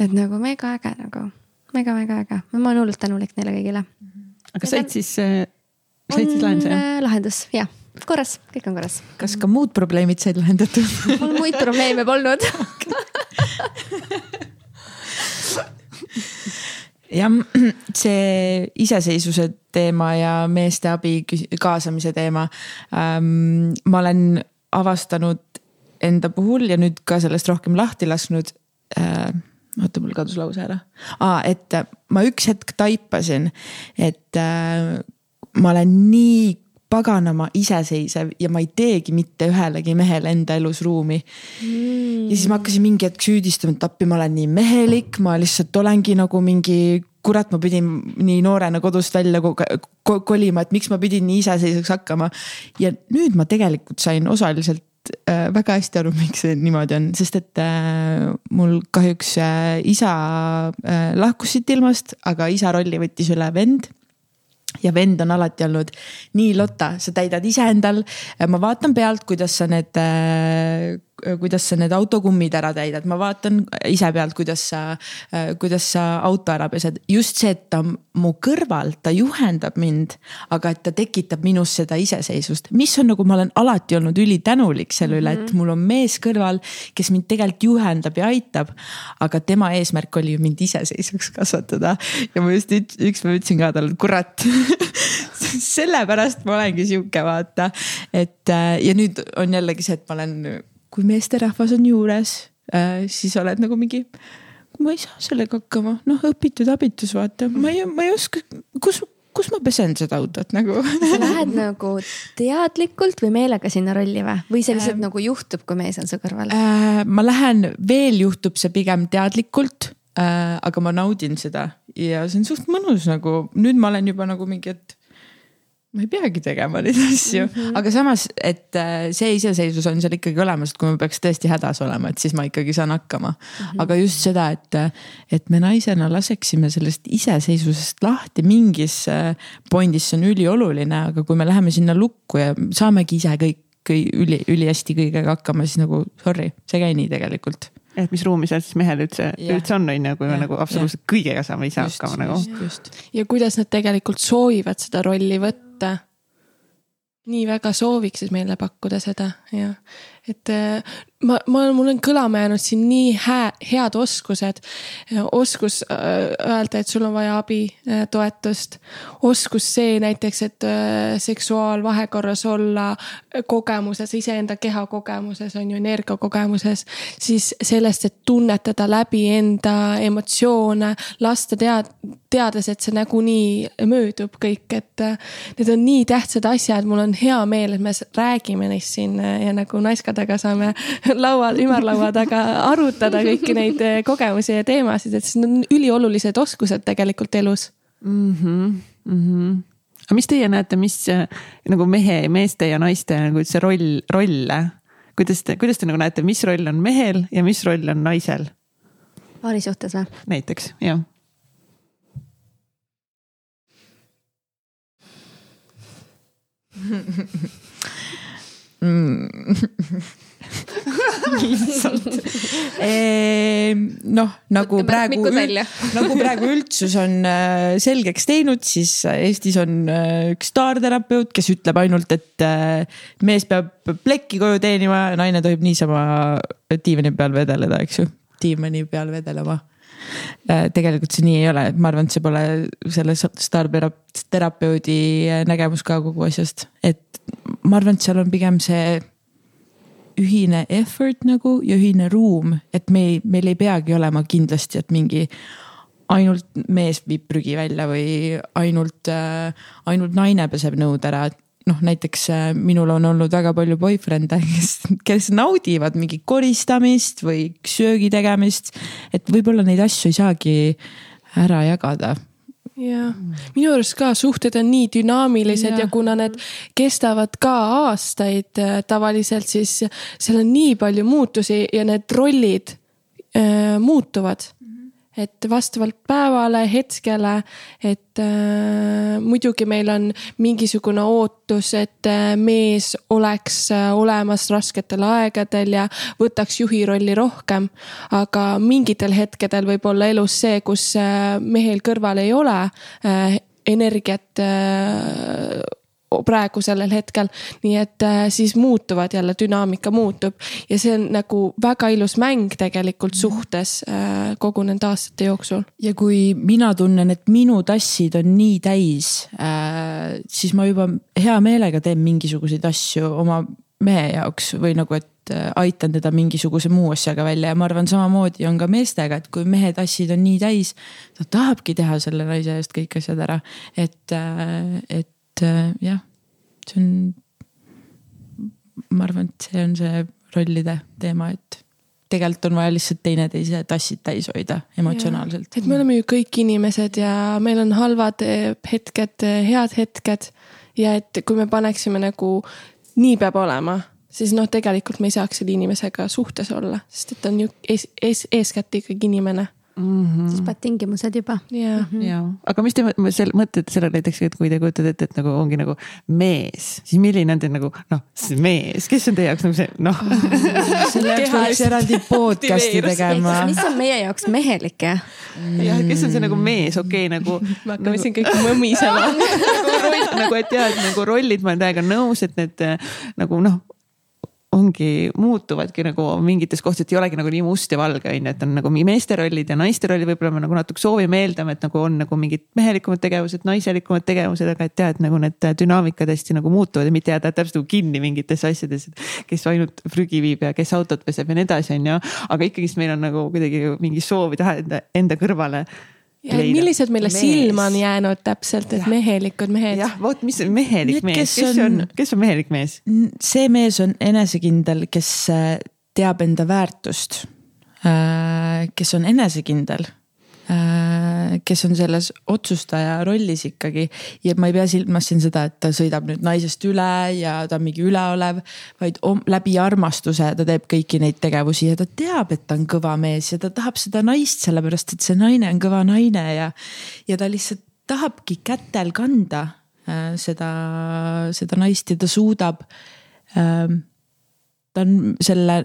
et nagu mega äge nagu mega,, mega-mega äge, ma olen hullult tänulik neile kõigile. aga said siis, äh, said siis lahenduse jah? Äh, lahendus, jah korras, kõik on korras. kas ka muud probleemid said lahendatud mul muid probleeme polnud jah, see iseseisvuse teema ja meeste abi kaasamise teema ähm,. ma olen avastanud enda puhul ja nüüd ka sellest rohkem lahti lasknud äh,. oota, mul kadus lause ära ah,, et ma üks hetk taipasin, et äh, ma olen nii paganama iseseisev ja ma ei teegi mitte ühelegi mehele enda elus ruumi mm.. ja siis ma hakkasin mingi hetk süüdistama, et appi, ma olen nii mehelik, ma lihtsalt olengi nagu mingi kurat, ma pidin nii noorena kodust välja kolima, et miks ma pidin nii iseseisvaks hakkama. ja nüüd ma tegelikult sain osaliselt äh, väga hästi aru, miks see niimoodi on, sest et äh, mul kahjuks äh, isa lahkus siit ilmast, aga isa rolli võttis üle vend ja vend on alati olnud nii, Lotta, sa täidad iseendal. ma vaatan pealt, kuidas sa need äh, kuidas sa need autokummid ära täidad, ma vaatan ise pealt, kuidas sa, äh, kuidas sa auto ära pesed. just see, et ta mu kõrval, ta juhendab mind, aga et ta tekitab minus seda iseseisvust, mis on nagu ma olen alati olnud ülitänulik selle üle, et mhm. mul on mees kõrval, kes mind tegelikult juhendab ja aitab. aga tema eesmärk oli ju mind iseseisvaks kasvatada ja ma just üks päev ütlesin ka talle, et kurat sellepärast ma olengi sihuke, vaata. et äh, ja nüüd on jällegi see, et ma olen kui meesterahvas on juures äh,, siis oled nagu mingi, ma ei saa sellega hakkama, noh õpitud abitus, vaata, ma ei, ma ei oska, kus, kus ma pesen seda autot nagu? Sa lähed nagu teadlikult või meelega sinna rolli või, või see lihtsalt äh, nagu juhtub, kui mees on su kõrval? äh,? ma lähen, veel juhtub see pigem teadlikult äh,, aga ma naudin seda. Ja see on suht mõnus nagu, nüüd ma olen juba nagu mingi, et ma ei peagi tegema neid asju mm, -hmm. aga samas, et äh, see iseseisvus on seal ikkagi olemas, et kui ma peaks tõesti hädas olema, et siis ma ikkagi saan hakkama mm. -hmm. aga just seda, et, et me naisena laseksime sellest iseseisvusest lahti mingis äh, pointis, see on ülioluline, aga kui me läheme sinna lukku ja saamegi ise kõik, kõik üli, ülihästi kõigega hakkama, siis nagu sorry, see ei käi nii tegelikult et mis ruumi seal siis mehel üldse, üldse on, on ju, kui me nagu absoluutselt kõigega saame ise hakkama nagu. ja kuidas nad tegelikult soovivad seda rolli võtta. Nii väga sooviksid meile pakkuda seda ja, et äh, ma, ma, mul on kõlama jäänud siin nii hää, head oskused. oskus äh, öelda, et sul on vaja abi, äh, toetust. oskus see näiteks, et seksuaalvahekorras olla kogemuses, iseenda keha kogemuses on ju, energiakogemuses. siis sellest, et tunnetada läbi enda emotsioone, lasta tead, teades, et see nagunii möödub kõik, et need on nii tähtsad asjad, mul on hea meel, et me räägime neist siin ja nagu naiskadega saame laual, ümarlaua taga arutada kõiki neid eh, kogemusi ja teemasid, et need on üliolulised oskused tegelikult elus mm. -hmm, mm -hmm. aga mis teie näete, mis eh, nagu mehe, meeste ja naiste nagu üldse roll, rolle? kuidas te, kuidas te nagu näete, mis roll on mehel ja mis roll on naisel? paari suhtes või? näiteks, jah. lihtsalt. noh, nagu praegu, nagu praegu üldsus on äh, selgeks teinud, siis Eestis on äh, üks staarterapeut, kes ütleb ainult, et äh, mees peab plekki koju teenima ja naine tohib niisama diivani peal vedeleda, eks ju, diivani peal vedelema tegelikult see nii ei ole, ma arvan, et see pole selle staarterapeudi nägemus ka kogu asjast, et ma arvan, et seal on pigem see ühine effort nagu ja ühine ruum, et me ei, meil ei peagi olema kindlasti, et mingi ainult mees viib prügi välja või ainult äh,, ainult naine peseb nõud ära, et noh, näiteks äh, minul on olnud väga palju boyfriend'e, kes, kes naudivad mingi koristamist või söögi tegemist. et võib-olla neid asju ei saagi ära jagada jah, minu arust ka suhted on nii dünaamilised ja. ja kuna need kestavad ka aastaid äh, tavaliselt, siis seal on nii palju muutusi ja need rollid äh, muutuvad et vastavalt päevale, hetkele, et äh, muidugi meil on mingisugune ootus, et äh, mees oleks äh, olemas rasketel aegadel ja võtaks juhi rolli rohkem. aga mingitel hetkedel võib olla elus see, kus äh, mehel kõrval ei ole äh, energiat äh, praegu sellel hetkel. nii et äh, siis muutuvad jälle, dünaamika muutub ja see on nagu väga ilus mäng tegelikult suhtes äh, kogu nende aastate jooksul. ja kui mina tunnen, et minu tassid on nii täis, äh, siis ma juba hea meelega teen mingisuguseid asju oma mehe jaoks või nagu, et aitan teda mingisuguse muu asjaga välja ja ma arvan, samamoodi on ka meestega, et kui mehe tassid on nii täis, ta tahabki teha selle naise eest kõik asjad ära, et, et et äh, jah, see on, ma arvan, et see on see rollide teema, et tegelikult on vaja lihtsalt teineteise tassid täis hoida emotsionaalselt. et me oleme ju kõik inimesed ja meil on halvad eh, hetked, eh, head hetked. ja et kui me paneksime nagu nii peab olema, siis noh, tegelikult me ei saaks selle inimesega suhtes olla, sest et on ju ees, ees, eeskätt ikkagi inimene mm. -hmm. siis pead tingimused juba. ja -hmm. ja, aga mis te sel, mõtlete sellele näiteks, et kui te kujutate ette, et nagu ongi nagu mees, siis milline on teil nagu noh, see mees, kes on teie jaoks nagu see noh selle jaoks peaks eraldi podcast'i tegema. mis on meie jaoks mehelik jah? jah, kes on see nagu mees, okei okay, nagu. me hakkame nagu, siin kõik mõmisema nagu, nagu, et jah, et nagu rollid, ma olen täiega nõus, et need nagu noh ongi, muutuvadki nagu mingites kohtades, ei olegi nagu nii must ja valge on ju, et on nagu meeste rollid ja naiste rollid, võib-olla me nagu natuke soovime, eeldame, et nagu on nagu mingid mehelikumad tegevused, naiselikumad tegevused, aga et jah, et nagu need dünaamikad hästi nagu muutuvad ja mitte jääda täpselt nagu kinni mingites asjades. kes ainult prügi viib ja kes autot peseb ja nii edasi, on ju, aga ikkagist meil on nagu kuidagi mingi soov taha enda, enda kõrvale ja leida. millised meile mees. silma on jäänud täpselt, et ja. mehelikud mehed. jah, vot, mis on mehelik Need, mees, kes, on, kes on mehelik mees? see mees on enesekindel, kes äh, teab enda väärtust. Äh, kes on enesekindel Äh, kes on selles otsustaja rollis ikkagi ja ma ei pea silmas siin seda, et ta sõidab nüüd naisest üle ja ta on mingi üleolev, vaid läbi armastuse ta teeb kõiki neid tegevusi ja ta teab, et ta on kõva mees ja ta tahab seda naist, sellepärast et see naine on kõva naine ja, ja ta lihtsalt tahabki kätel kanda äh, seda, seda naist ja ta suudab äh,. ta on selle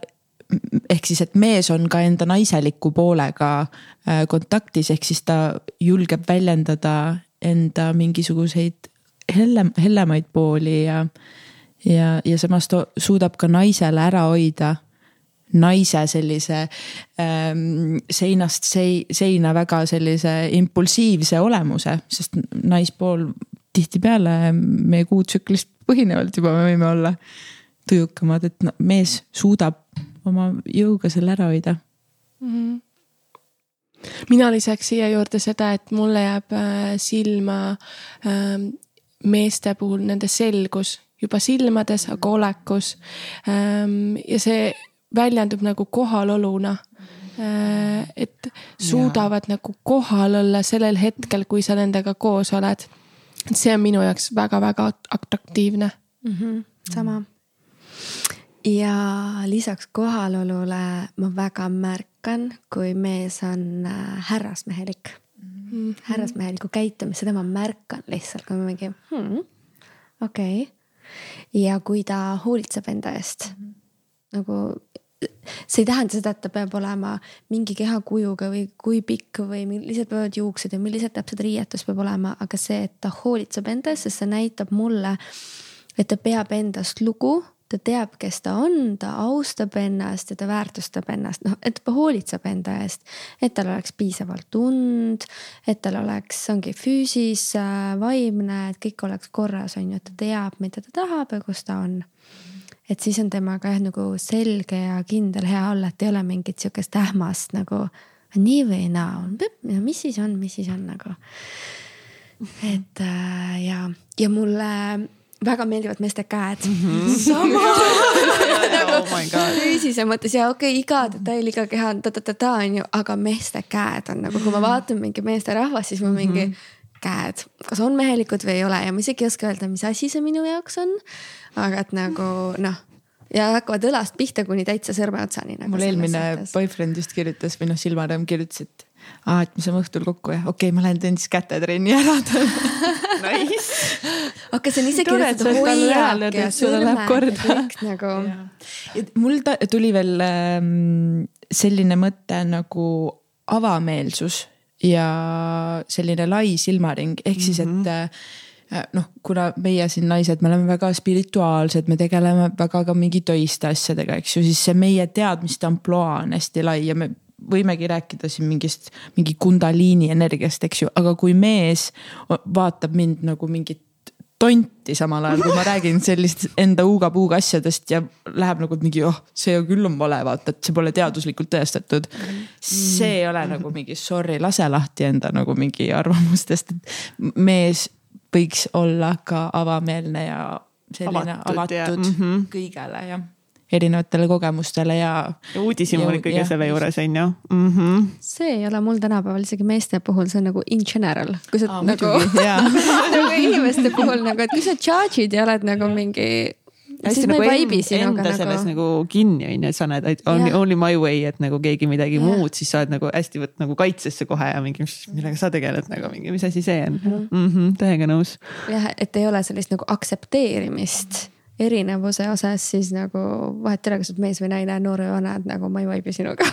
ehk siis, et mees on ka enda naiseliku poolega äh, kontaktis, ehk siis ta julgeb väljendada enda mingisuguseid hellem, hellemaid pooli ja, ja, ja samas ta suudab ka naisele ära hoida naise sellise ähm, seinast sei, seina väga sellise impulsiivse olemuse, sest naispool tihtipeale meie kuutsüklist põhinevalt juba me võime olla tujukamad, et mees suudab oma jõuga selle ära hoida mm. -hmm mina lisaks siia juurde seda, et mulle jääb äh, silma ähm, meeste puhul nende selgus juba silmades, aga olekus. Ähm, ja see väljendub nagu kohaloluna. Äh, et suudavad ja. nagu kohal olla sellel hetkel, kui sa nendega koos oled. see on minu jaoks väga-väga atraktiivne mm. -hmm, sama ja lisaks kohalolule ma väga märkan, kui mees on äh, härrasmehelik mm. -hmm. härrasmehelikku käitumist, seda ma märkan lihtsalt, kui ma mingi hmm, okei okay.. ja kui ta hoolitseb enda eest mm, -hmm. nagu see ei tähenda seda, et ta peab olema mingi kehakujuga või kui pikk või millised peavad juuksed ja millised täpselt riietus peab olema, aga see, et ta hoolitseb enda eest, sest see näitab mulle, et ta peab endast lugu ta teab, kes ta on, ta austab ennast ja ta väärtustab ennast, noh, et ta hoolitseb enda eest. et tal oleks piisavalt und, et tal oleks, ongi füüsis, vaimne, et kõik oleks korras, on ju, et ta teab, mida ta tahab ja kus ta on. et siis on temaga jah nagu selge ja kindel hea olla, et ei ole mingit sihukest ähmast nagu nii või naa, mis siis on, mis siis on nagu. et äh, ja, ja mulle väga meeldivad meeste käed mm. -hmm. sama nagu oh füüsise mõttes ja okei okay,, iga detail, iga keha on ta-ta-ta-ta on ju, aga meeste käed on nagu, kui ma vaatan mingi meesterahvast, siis ma mingi mm -hmm käed, kas on mehelikud või ei ole ja ma isegi ei oska öelda, mis asi see minu jaoks on. aga et nagu noh ja hakkavad õlast pihta kuni täitsa sõrme otsani nagu. mul eelmine boyfriend just kirjutas või noh, Silmarõmm kirjutas, et aa, et me saame õhtul kokku ja okei okay,, ma lähen teen siis kätetrenni ära Nice. aga see on isegi kirjutatud hoiak ja sõrmed ja kõik nagu. mul tuli veel ähm, selline mõte nagu avameelsus ja selline lai silmaring, ehk siis, et mhm. äh, noh, kuna meie siin naised, me oleme väga spirituaalsed, me tegeleme väga ka mingi töiste asjadega, eks ju, siis see meie teadmiste ampluaa on hästi lai ja me võimegi rääkida siin mingist, mingi kundaliini energiast, eks ju, aga kui mees vaatab mind nagu mingit tonti samal ajal, kui ma räägin sellist enda huuga-puuga asjadest ja läheb nagu mingi, oh, see küll on vale, vaata, et see pole teaduslikult tõestatud. see ei ole nagu mingi sorry, lase lahti enda nagu mingi arvamustest, et mees võiks olla ka avameelne ja selline avatud, avatud ja, -hmm. kõigele jah erinevatele kogemustele ja. ja uudishimu kõige selle juures on ju mm. -hmm. see ei ole mul tänapäeval isegi meeste puhul, see on nagu in general, kui sa Aa, nagu, nagu inimeste puhul nagu, et kui sa charge'id ja oled nagu mingi hästi nagu enda nagu... selles nagu kinni on ju, et sa näed only, only my way, et nagu keegi midagi yeah. muud, siis sa oled nagu hästi võt nagu kaitsesse kohe ja mingi, millega sa tegeled nagu mingi, mis asi see on mm. -hmm. Mm -hmm, täiega nõus. jah, et ei ole sellist nagu aktsepteerimist erinevuse osas, siis nagu vahet ei ole, kas oled mees või naine, noor või vana, et nagu ma ei vaibi sinuga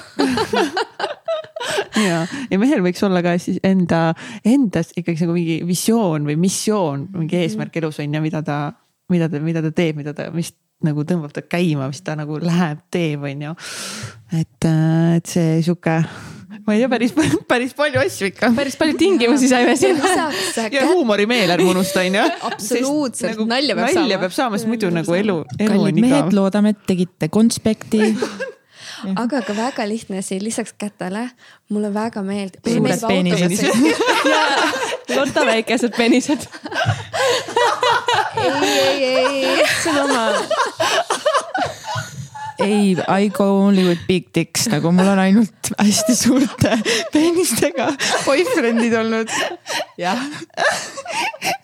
ja, ja mehel võiks olla ka siis enda, endas ikkagi nagu mingi visioon või missioon, mingi mhm. eesmärk elus on ju, mida ta, mida ta, mida ta teeb, mida ta, mis nagu tõmbab ta käima, mis ta nagu läheb, teeb, on ju. et, äh, et see sihuke ma ei tea, päris, päris palju asju ikka. päris palju tingimusi saime siin. ja huumorimeel ärme unusta, on ju. absoluutselt nagu,, nalja peab nalja saama. nalja peab saama, sest muidu nagu elu, elu on igav. mehed, loodame, et tegite konspekti aga ka väga lihtne asi, lisaks kätele, mulle väga meeldib. suured peenised. Lotta väikesed peenised. ei, ei, ei. see on oma ei, I go only with big dicks, nagu mul on ainult hästi suurte peenistega boyfriend'id olnud. jah,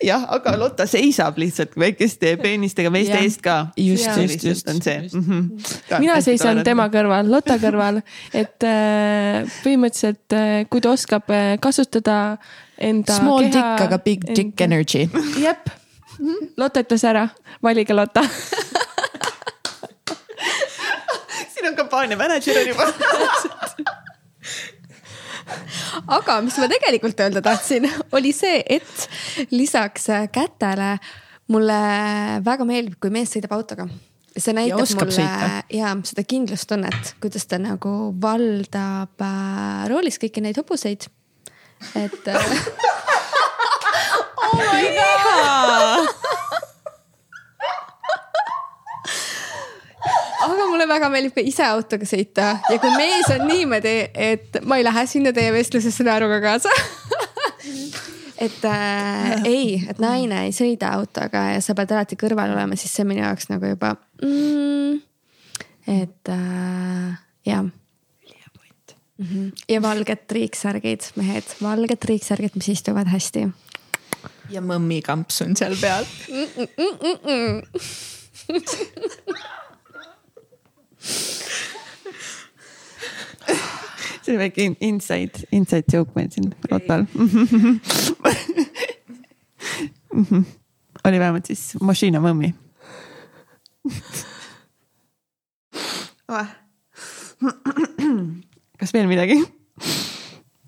jah, aga Lotta seisab lihtsalt väikeste peenistega meeste ja. eest ka. just, just, just on see mm. -hmm. mina seisan tema kõrval, Lotta kõrval, et äh, põhimõtteliselt äh, kui ta oskab äh, kasutada enda. Small keha, dick, aga big dick enda... energy. jep, Lotta ütles ära, valige Lotta on kampaania mänedžer on juba aga mis ma tegelikult öelda tahtsin, oli see, et lisaks kätele mulle väga meeldib, kui mees sõidab autoga. see näitab ja mulle ja seda kindlustunnet, kuidas ta nagu valdab äh, roolis kõiki neid hobuseid. et äh, oh my god aga mulle väga meeldib ka ise autoga sõita ja kui mees on niimoodi, et ma ei lähe sinna teie vestlusesse naeruga kaasa et äh, ei, et naine ei sõida autoga ja sa pead alati kõrval olema, siis see on minu jaoks nagu juba mm,. et äh, jah. Mm -hmm. ja valged triiksärgid, mehed, valged triiksärgid, mis istuvad hästi. ja mõmmikamps on seal peal mm. -mm -mm -mm. see oli väike inside, inside joke meil siin Lotal oli vähemalt siis Mašina Mõmmi kas veel midagi?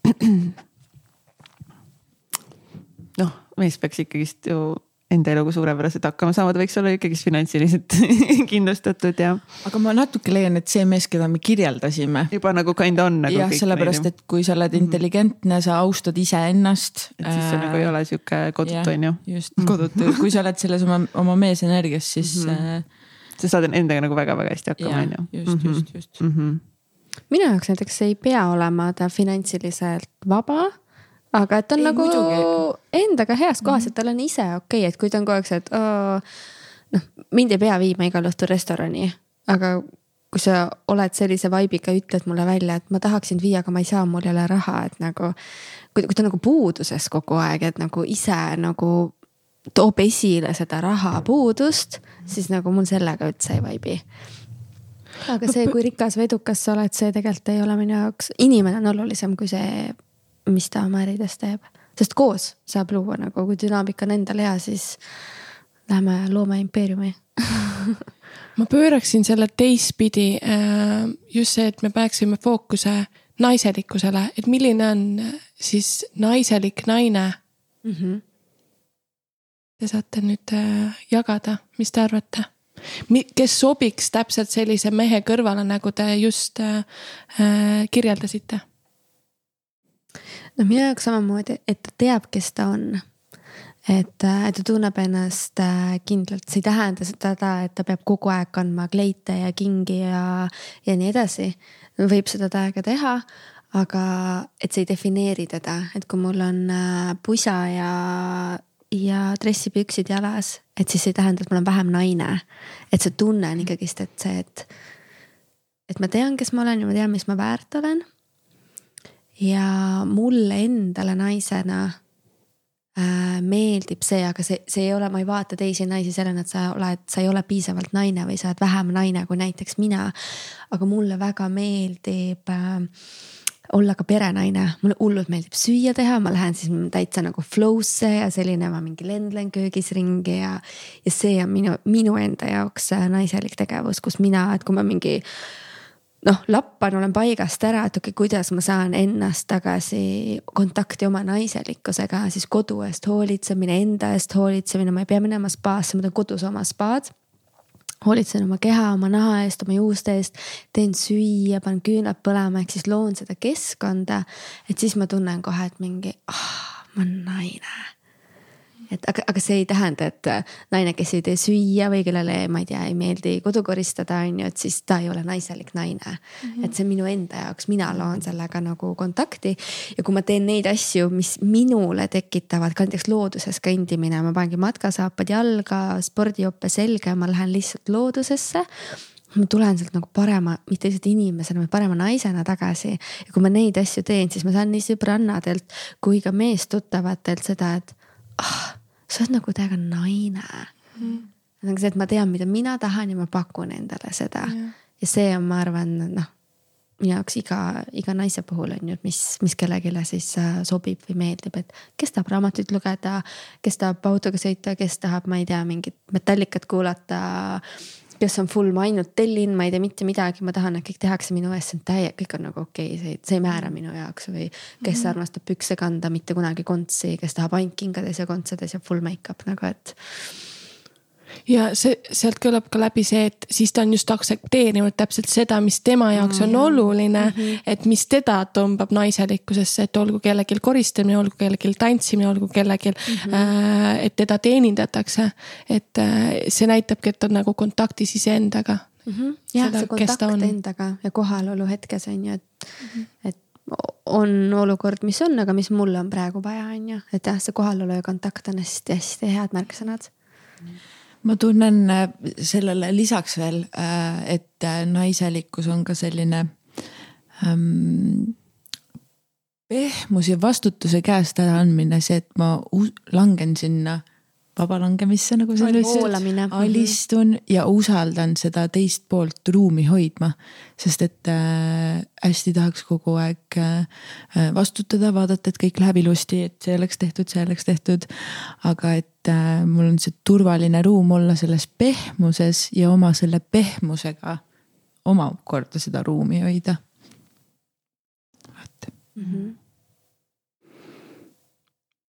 noh, mees peaks ikkagist ju enda eluga suurepäraselt hakkama saama, ta võiks olla ikkagist finantsiliselt kindlustatud ja. aga ma natuke leian, et see mees, keda me kirjeldasime. juba nagu kinda on nagu. jah, sellepärast, et kui sa oled mhm. intelligentne, sa austad iseennast. et siis sa äh, nagu ei ole sihuke kodutu on ju. just, kodutu, kui sa oled selles oma, oma meesenergias, siis mm. -hmm. sa saad endaga nagu väga-väga hästi hakkama, on ju. just, just, just mm. -hmm. minu jaoks näiteks ei pea olema ta finantsiliselt vaba aga et on ei, nagu muidugi. Endaga heas kohas, et tal on ise okei okay,, et kui ta on kogu aeg see, et noh, mind ei pea viima igal õhtul restorani, aga kui sa oled sellise vibe'iga, ütled mulle välja, et ma tahaksin viia, aga ma ei saa, mul ei ole raha, et nagu. kui, kui ta nagu puuduses kogu aeg, et nagu ise nagu toob esile seda rahapuudust, siis nagu mul sellega üldse ei vibe'i aga see, kui rikas või edukas sa oled, see tegelikult ei ole minu jaoks, inimene on olulisem kui see mis ta oma ärides teeb, sest koos saab luua nagu, kui dünaamika on endal hea, siis lähme loome impeeriumi ma pööraksin selle teistpidi, äh, just see, et me paneksime fookuse naiselikkusele, et milline on siis naiselik naine mm. -hmm. Te saate nüüd äh, jagada, mis te arvate? kes sobiks täpselt sellise mehe kõrvale, nagu te just äh, kirjeldasite no minu jaoks samamoodi, et ta teab, kes ta on. et, äh, ta tunneb ennast äh, kindlalt, see ei tähenda seda, et ta peab kogu aeg kandma kleite ja kingi ja, ja nii edasi. võib seda täiega teha, aga et see ei defineeri teda, et kui mul on äh, pusa ja, ja dressipüksid jalas, et siis see ei tähenda, et ma olen vähem naine. et see tunne on ikkagist, et see, et, et ma tean, kes ma olen ja ma tean, mis ma väärt olen ja mulle endale naisena äh, meeldib see, aga see, see ei ole, ma ei vaata teisi naisi sellena, et sa oled, sa ei ole piisavalt naine või sa oled vähem naine kui näiteks mina. aga mulle väga meeldib äh, olla ka perenaine, mulle hullult meeldib süüa teha, ma lähen siis täitsa nagu flow'sse ja selline, ma mingi lendlen köögis ringi ja. ja see on minu, minu enda jaoks äh, naiselik tegevus, kus mina, et kui ma mingi noh, lappan, olen paigast ära, et okei okay,, kuidas ma saan ennast tagasi kontakti oma naiselikkusega, siis kodu eest hoolitsemine, enda eest hoolitsemine, ma ei pea minema spaasse, ma teen kodus oma spaad hoolitsen oma keha, oma naha eest, oma juuste eest, teen süüa, panen küünlad põlema, ehk siis loon seda keskkonda. et siis ma tunnen kohe, et mingi, ah, ma olen naine et aga, aga see ei tähenda, et äh, naine, kes ei tee süüa või kellele, ma ei tea, ei meeldi kodu koristada, on ju, et siis ta ei ole naiselik naine mm. -hmm. et see on minu enda jaoks, mina loon sellega nagu kontakti. ja kui ma teen neid asju, mis minule tekitavad ka näiteks looduses kõndimine, ma panengi matkasaapad jalga, spordijope selga, ma lähen lihtsalt loodusesse ma tulen sealt nagu parema, mitte lihtsalt inimesena, vaid parema naisena tagasi. ja kui ma neid asju teen, siis ma saan nii sõbrannadelt kui ka meestuttavatelt seda, et ah, sa oled nagu täiega naine. Mm.. nagu see, et ma tean, mida mina tahan ja ma pakun endale seda. Yeah. ja see on, ma arvan, noh minu jaoks iga, iga naise puhul on ju, et mis, mis kellelegi siis äh, sobib või meeldib, et kes tahab raamatuid lugeda, kes tahab autoga sõita, kes tahab, ma ei tea, mingit metallikat kuulata kes on full, ma ainult tellin, ma ei tee mitte midagi, ma tahan, et kõik tehakse minu eest, see on täie, kõik on nagu okei okay,, see, see ei määra minu jaoks või. kes mm -hmm. armastab pükse kanda, mitte kunagi kontsi, kes tahab ainult kingades ja kontsades ja full make-up nagu, et ja see, sealt kõlab ka läbi see, et siis ta on just aktsepteerinud täpselt seda, mis tema jaoks on oluline mm. -hmm. et mis teda tõmbab naiselikkusesse, et olgu kellelgi koristamine, olgu kellelgi tantsimine, olgu kellelgi mm, -hmm. äh, et teda teenindatakse. et äh, see näitabki, et on nagu kontaktis iseendaga mm. -hmm. jah, see kontakt endaga ja kohalolu hetkes on ju, et mm, -hmm. et on olukord, mis on, aga mis mul on praegu vaja, on ju, et jah, see kohalolu ja kontakt on hästi-hästi head märksõnad mm. -hmm ma tunnen äh, sellele lisaks veel, äh, et äh, naiselikkus on ka selline ähm, pehmus ja vastutuse käest äraandmine, see, et ma langen sinna vabalangemisse, nagu sa ütlesid. Mhm. alistun ja usaldan seda teist poolt ruumi hoidma. sest et äh, hästi tahaks kogu aeg äh, vastutada, vaadata, et kõik läheb ilusti, et see oleks tehtud, see oleks tehtud. aga et äh, mul on see turvaline ruum olla selles pehmuses ja oma selle pehmusega omakorda seda ruumi hoida mm. -hmm.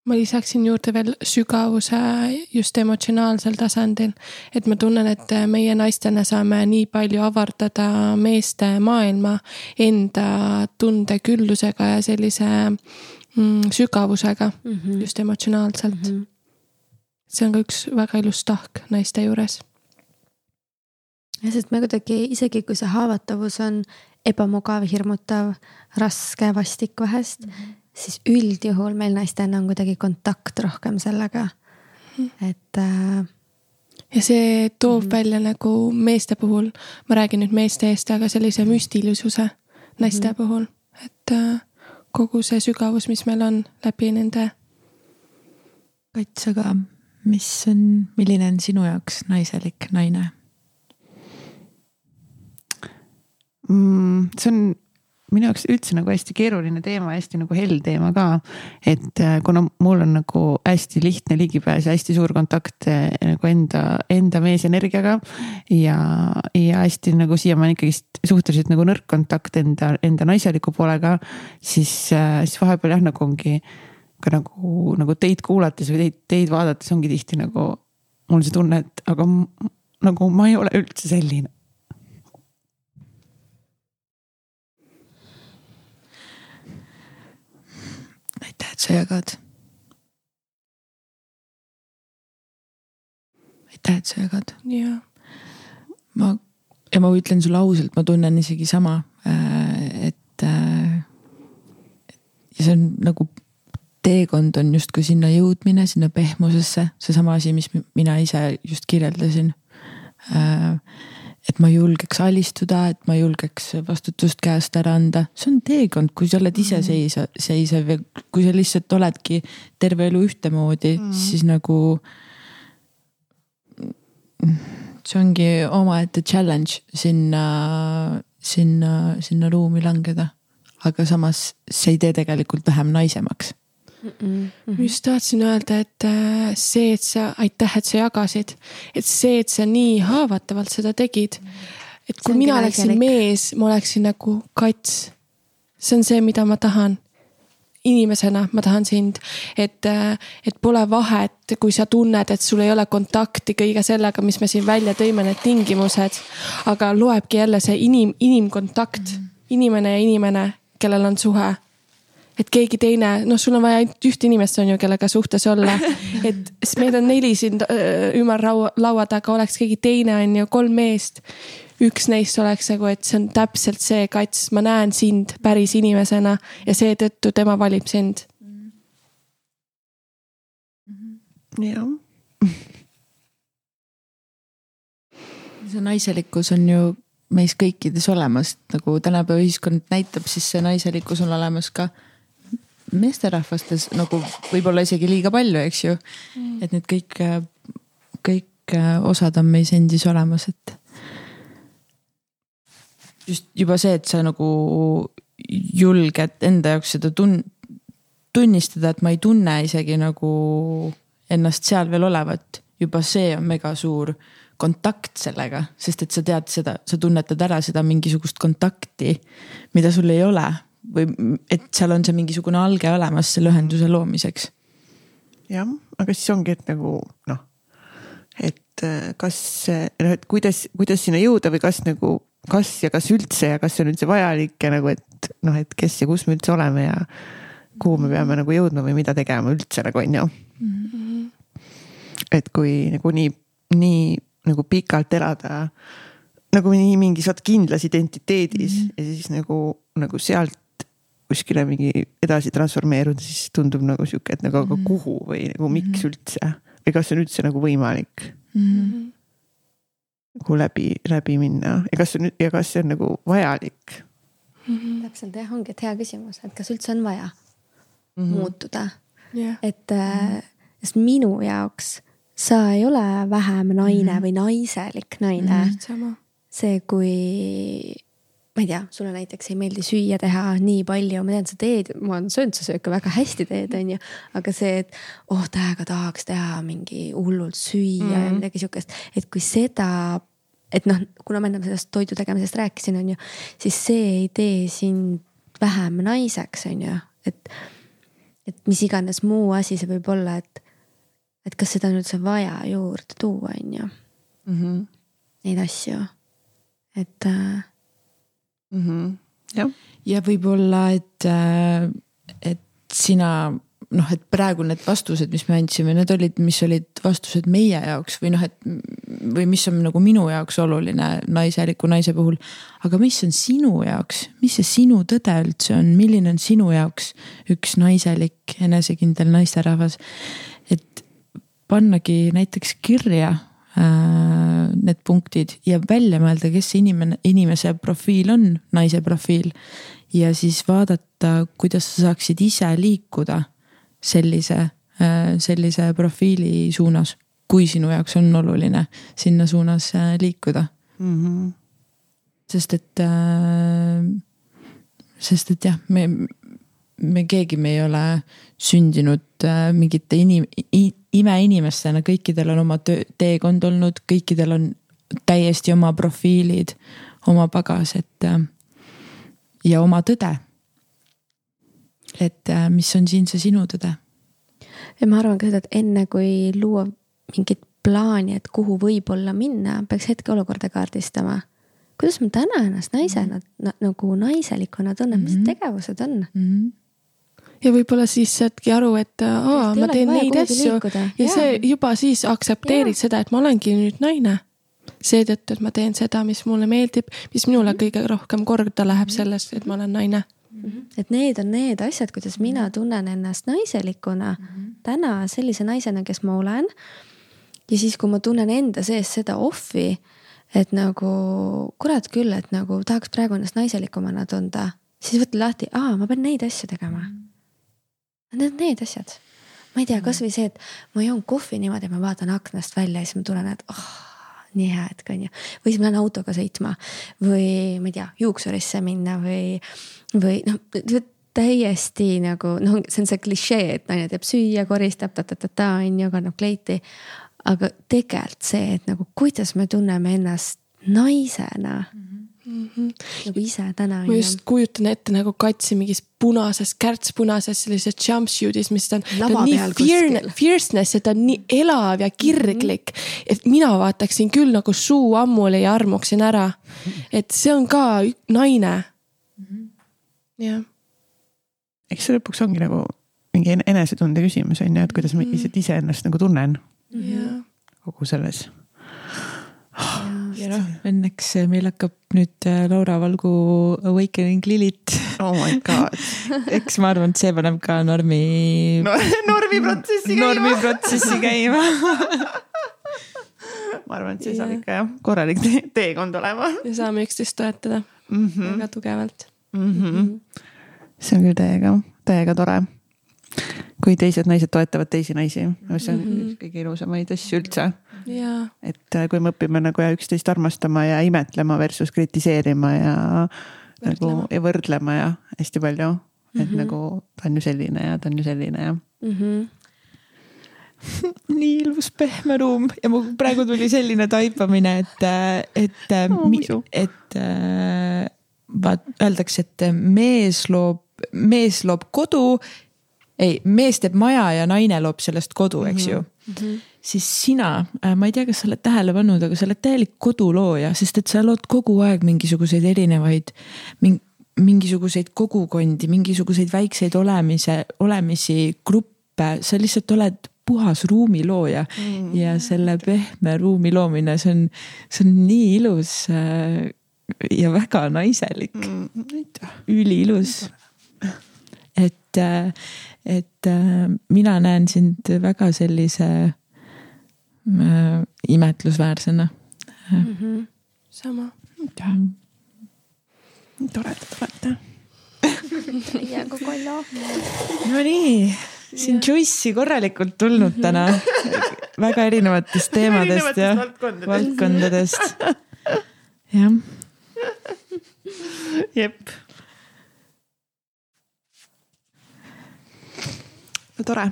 Ma lisaksin juurde veel sügavuse just emotsionaalsel tasandil. et ma tunnen, et meie naistena saame nii palju avardada meeste maailma enda tundeküllusega ja sellise mm, sügavusega mm -hmm. just emotsionaalselt mm. -hmm. see on ka üks väga ilus tahk naiste juures. jah, sest me kuidagi isegi kui see haavatavus on ebamugav, hirmutav, raske, vastik vahest mm, -hmm. Siis üldjuhul meil naistena on kuidagi kontakt rohkem sellega mm, et äh, ja see toob mm -hmm. välja nagu meeste puhul, ma räägin nüüd meeste eest, aga sellise müstilisuse naiste mm -hmm. puhul, et äh, kogu see sügavus, mis meil on läbi nende. Kats, aga mis on, milline on sinu jaoks naiselik naine? mm,? see on minu jaoks üldse nagu hästi keeruline teema, hästi nagu hell teema ka. et äh, kuna mul on nagu hästi lihtne ligipääs ja hästi suur kontakt äh, nagu enda, enda meesenergiaga. ja, ja hästi nagu siiamaani ikkagist suhteliselt nagu nõrk kontakt enda, enda naiseliku poolega. siis, äh, siis vahepeal jah, nagu ongi ka nagu, nagu teid kuulates või teid, teid vaadates ongi tihti nagu mul see tunne, et aga nagu ma ei ole üldse selline aitäh, et sa jagad. aitäh, et sa jagad. jah. ma, ja ma ütlen sulle ausalt, ma tunnen isegi sama, äh, et, äh, et. ja see on nagu teekond on justkui sinna jõudmine, sinna pehmusesse, seesama asi, mis mina ise just kirjeldasin äh, et ma julgeks alistuda, et ma julgeks vastutust käest ära anda, see on teekond, kui sa oled iseseisev, mhm. seisev ja kui sa lihtsalt oledki terve elu ühtemoodi mm., siis nagu. see ongi omaette challenge sinna, sinna, sinna ruumi langeda. aga samas see ei tee tegelikult vähem naisemaks Mm -mm. ma just tahtsin öelda, et äh, see, et sa, aitäh, et sa jagasid, et see, et sa nii haavatavalt seda tegid. et kui mina oleksin mees, ma oleksin nagu kats. see on see, mida ma tahan. inimesena ma tahan sind, et, äh, et pole vahet, kui sa tunned, et sul ei ole kontakti kõige sellega, mis me siin välja tõime, need tingimused. aga loebki jälle see inim, inimkontakt mm, -hmm. inimene ja inimene, kellel on suhe et keegi teine, noh, sul on vaja ainult ühte inimest, on ju, kellega suhtes olla. et meid on neli siin ümber laua, laua taga, oleks keegi teine, on ju, kolm meest. üks neist oleks nagu, et see on täpselt see kats, ma näen sind päris inimesena ja seetõttu tema valib sind. jah. see naiselikkus on ju meis kõikides olemas, nagu tänapäeva ühiskond näitab, siis see naiselikkus on olemas ka meesterahvastes nagu võib-olla isegi liiga palju, eks ju mm.. et need kõik, kõik osad on meis endis olemas, et. just juba see, et sa nagu julged enda jaoks seda tun-, tunnistada, et ma ei tunne isegi nagu ennast seal veel olevat, juba see on mega suur kontakt sellega, sest et sa tead seda, sa tunnetad ära seda mingisugust kontakti, mida sul ei ole või et seal on see mingisugune alge olemas selle ühenduse loomiseks. jah, aga siis ongi, et nagu noh, et äh, kas noh, et kuidas, kuidas sinna jõuda või kas nagu, kas ja kas üldse ja kas see on üldse vajalik ja nagu, et noh, et kes ja kus me üldse oleme ja kuhu me peame nagu jõudma või mida tegema üldse nagu on ju mm. -hmm. et kui nagu nii, nii nagu pikalt elada nagu nii mingis vaat kindlas identiteedis mm -hmm. ja siis nagu, nagu sealt kuskile mingi edasi transformeeruda, siis tundub nagu sihuke, et nagu aga mhm. kuhu või nagu miks mm -hmm. üldse või kas see on üldse nagu võimalik mm. -hmm. nagu läbi, läbi minna ja kas see on ja kas see on nagu vajalik mm? -hmm. täpselt jah, ongi, et hea küsimus, et kas üldse on vaja mm -hmm. muutuda yeah., et äh, sest minu jaoks sa ei ole vähem naine mm -hmm. või naiselik naine mm. -hmm. see, kui ma ei tea, sulle näiteks ei meeldi süüa teha nii palju, ma tean, sa teed, ma olen söönud, sa sööd ka väga hästi teed, on ju. aga see, et oh täiega tahaks teha mingi hullult süüa mm -hmm. ja mhm. midagi sihukest, et kui seda. et noh, kuna ma enne sellest toidu tegemisest rääkisin, on ju, siis see ei tee sind vähem naiseks, on ju, et. et mis iganes muu asi see võib olla, et, et kas seda on üldse vaja juurde tuua, on ju. Mhm. Neid asju, et äh, Mhm. jah, ja võib-olla, et, äh, et sina noh, et praegu need vastused, mis me andsime, need olid, mis olid vastused meie jaoks või noh, et või mis on nagu minu jaoks oluline naiseliku naise puhul. aga mis on sinu jaoks, mis see sinu tõde üldse on, milline on sinu jaoks üks naiselik enesekindel naisterahvas? et pannagi näiteks kirja need punktid ja välja mõelda, kes see inimene, inimese profiil on, naise profiil. ja siis vaadata, kuidas sa saaksid ise liikuda sellise, sellise profiili suunas, kui sinu jaoks on oluline sinna suunas äh, liikuda mm. -hmm. sest et, sest et jah, me, me keegi me ei ole sündinud äh, mingite inim-, imeinimestena, kõikidel on oma töö, teekond olnud, kõikidel on täiesti oma profiilid, oma pagas, et äh, ja oma tõde. et äh, mis on siin see sinu tõde? ja ma arvan ka seda, et enne kui luua mingit plaani, et kuhu võib-olla minna, peaks hetkeolukorda kaardistama. kuidas ma täna ennast naisena na, nagu naiselikuna tunnen, mis Mhm. tegevused on? Mm -hmm. Ja võib-olla siis saadki aru, et aa, ma teen neid asju liikuda. ja Jaa. see juba siis aktsepteerid Jaa. seda, et ma olengi nüüd naine. seetõttu, et ma teen seda, mis mulle meeldib, mis minule Mhm. kõige rohkem korda läheb sellest, et ma olen naine. et need on need asjad, kuidas mina tunnen ennast naiselikuna täna sellise naisena, kes ma olen. ja siis, kui ma tunnen enda sees seda ohvi, et nagu kurat küll, et nagu tahaks praegu ennast naiselikumana tunda, siis võtta lahti, aa, ma pean neid asju tegema. Need on need asjad. ma ei tea, kasvõi see, et ma joon kohvi niimoodi, ma vaatan aknast välja ja siis ma tunnen, et oh, nii hea hetk on ju. või siis ma lähen autoga sõitma või ma ei tea, juuksurisse minna või, või noh, täiesti nagu noh, see on see klišee, et naine teeb süüa, koristab ta-ta-ta-ta on ju, kannab kleiti. aga tegelikult see, et nagu kuidas me tunneme ennast naisena mm. -hmm. Nagu ise täna ma ju. just kujutan ette nagu katsi mingis punases, kärtspunases sellises jumpsuit'is, mis ta on, ta on nii kuskil. fierceness ja ta on nii elav ja kirglik. et mina vaataksin küll nagu suu ammuli ja armuksin ära. et see on ka naine. jah, eks see lõpuks ongi nagu mingi en- enesetunde küsimus on ju, et kuidas ma ise iseennast nagu tunnen jah. kogu selles. Ja noh, õnneks meil hakkab nüüd äh, Laura Valgu Awakening Lilith oh my god eks ma arvan, et see paneb ka normi no, normiprotsessi käima. normiprotsessi käima ma arvan, et see saab ikka jah, korralik te teekond olema ja saame üksteist toetada mm. -hmm. väga tugevalt. Mm -hmm. see on küll täiega, täiega tore. kui teised naised toetavad teisi naisi, see on mm -hmm. üks kõige ilusamaid asju üldse. ja, et äh, kui me õpime nagu ja üksteist armastama ja imetlema versus kritiseerima ja Võrdlema. nagu ja võrdlema ja hästi palju. et mm Mhm. -hmm. nagu ta on ju selline ja ta on ju selline ja. mm. -hmm. nii ilus pehme ruum ja mul praegu tuli selline taipamine, et, et Oo, mi, muidu. et äh, vaat öeldakse, et mees loob, mees loob kodu. ei, mees teeb maja ja naine loob sellest kodu, eks ju mm. -hmm. Siis sina, ma ei tea, kas sa oled tähele pannud, aga sa oled täielik kodulooja, sest et sa lood kogu aeg mingisuguseid erinevaid ming, mingisuguseid kogukondi, mingisuguseid väikseid olemise, olemisi, gruppe, sa lihtsalt oled puhas ruumilooja mm. ja selle pehme ruumi loomine, see on, see on nii ilus äh, ja väga naiselik mm., üliilus. et, äh, et äh, mina näen sind väga sellise äh, imetlusväärsena Mm -hmm. sama. toredad olete. ja kui Kollo. Nonii, siin Joyce'i korralikult tulnud täna väga erinevatest teemadest ja valdkondadest. valdkondadest. jah, jep. no tore,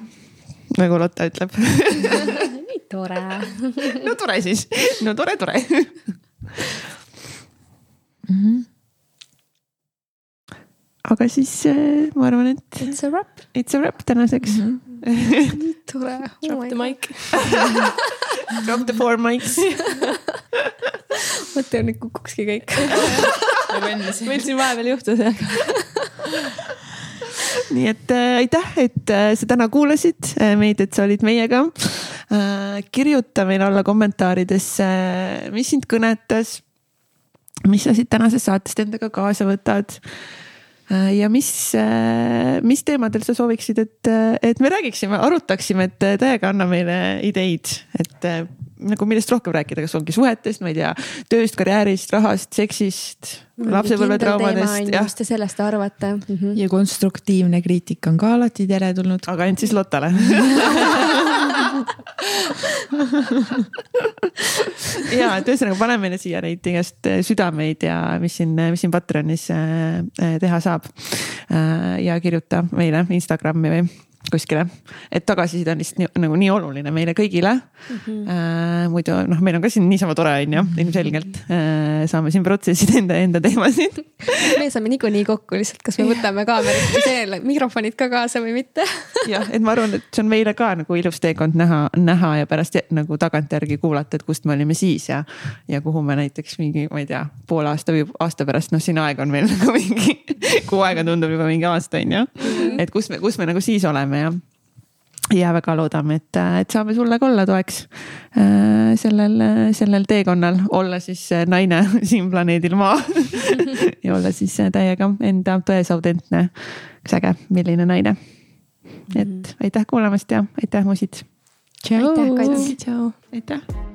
nagu Lotta ütleb tore. no tore siis, no tore, tore. aga siis äh, ma arvan, et It's a wrap. it's a wrap tänaseks mm. -hmm. tore. Drop the mic. Drop the four mics. mõtle, nüüd kukukski kõik. meil siin vahepeal juhtus jah. Nii et äh, aitäh, et äh, sa täna kuulasid äh, meid, et sa olid meiega äh,. kirjuta meile alla kommentaaridesse äh,, mis sind kõnetas. mis sa siit tänasest saatest endaga kaasa võtad äh, ja mis äh,, mis teemadel sa sooviksid, et, et me räägiksime, arutaksime, et äh, täiega anna meile ideid, et äh, nagu millest rohkem rääkida, kas ongi suhetest, ma ei tea, tööst, karjäärist, rahast, seksist, lapsepõlvetraumadest, mis te sellest arvate mm? -hmm. ja konstruktiivne kriitika on ka alati teretulnud. aga ainult siis Lottale ja, et ühesõnaga pane meile siia neid igast südameid ja mis siin, mis siin Patreonis äh, äh, teha saab. ja kirjuta meile Instagrami või kuskile, et tagasiside on lihtsalt nii, nagu nii oluline meile kõigile mm. -hmm. muidu noh, meil on ka siin niisama tore on ju, ilmselgelt äh, saame siin protsessida enda, enda teemasid me saame niikuinii kokku lihtsalt, kas me võtame kaamerat või see mikrofonid ka kaasa või mitte. jah, et ma arvan, et see on meile ka nagu ilus teekond näha, näha ja pärast nagu tagantjärgi kuulata, et kust me olime siis ja. ja kuhu me näiteks mingi, ma ei tea, poole aasta või aasta pärast, noh, siin aega on veel nagu mingi, kuu aega tundub juba mingi aasta on ju. et kus me, kus me nagu siis oleme ja ja väga loodame, et, et saame sulle ka olla toeks äh, sellel, sellel teekonnal, olla siis naine siin planeedil Maa ja olla siis täiega enda tões autentne, äge, milline naine. et aitäh kuulamast ja aitäh, musid. aitäh, Kats. aitäh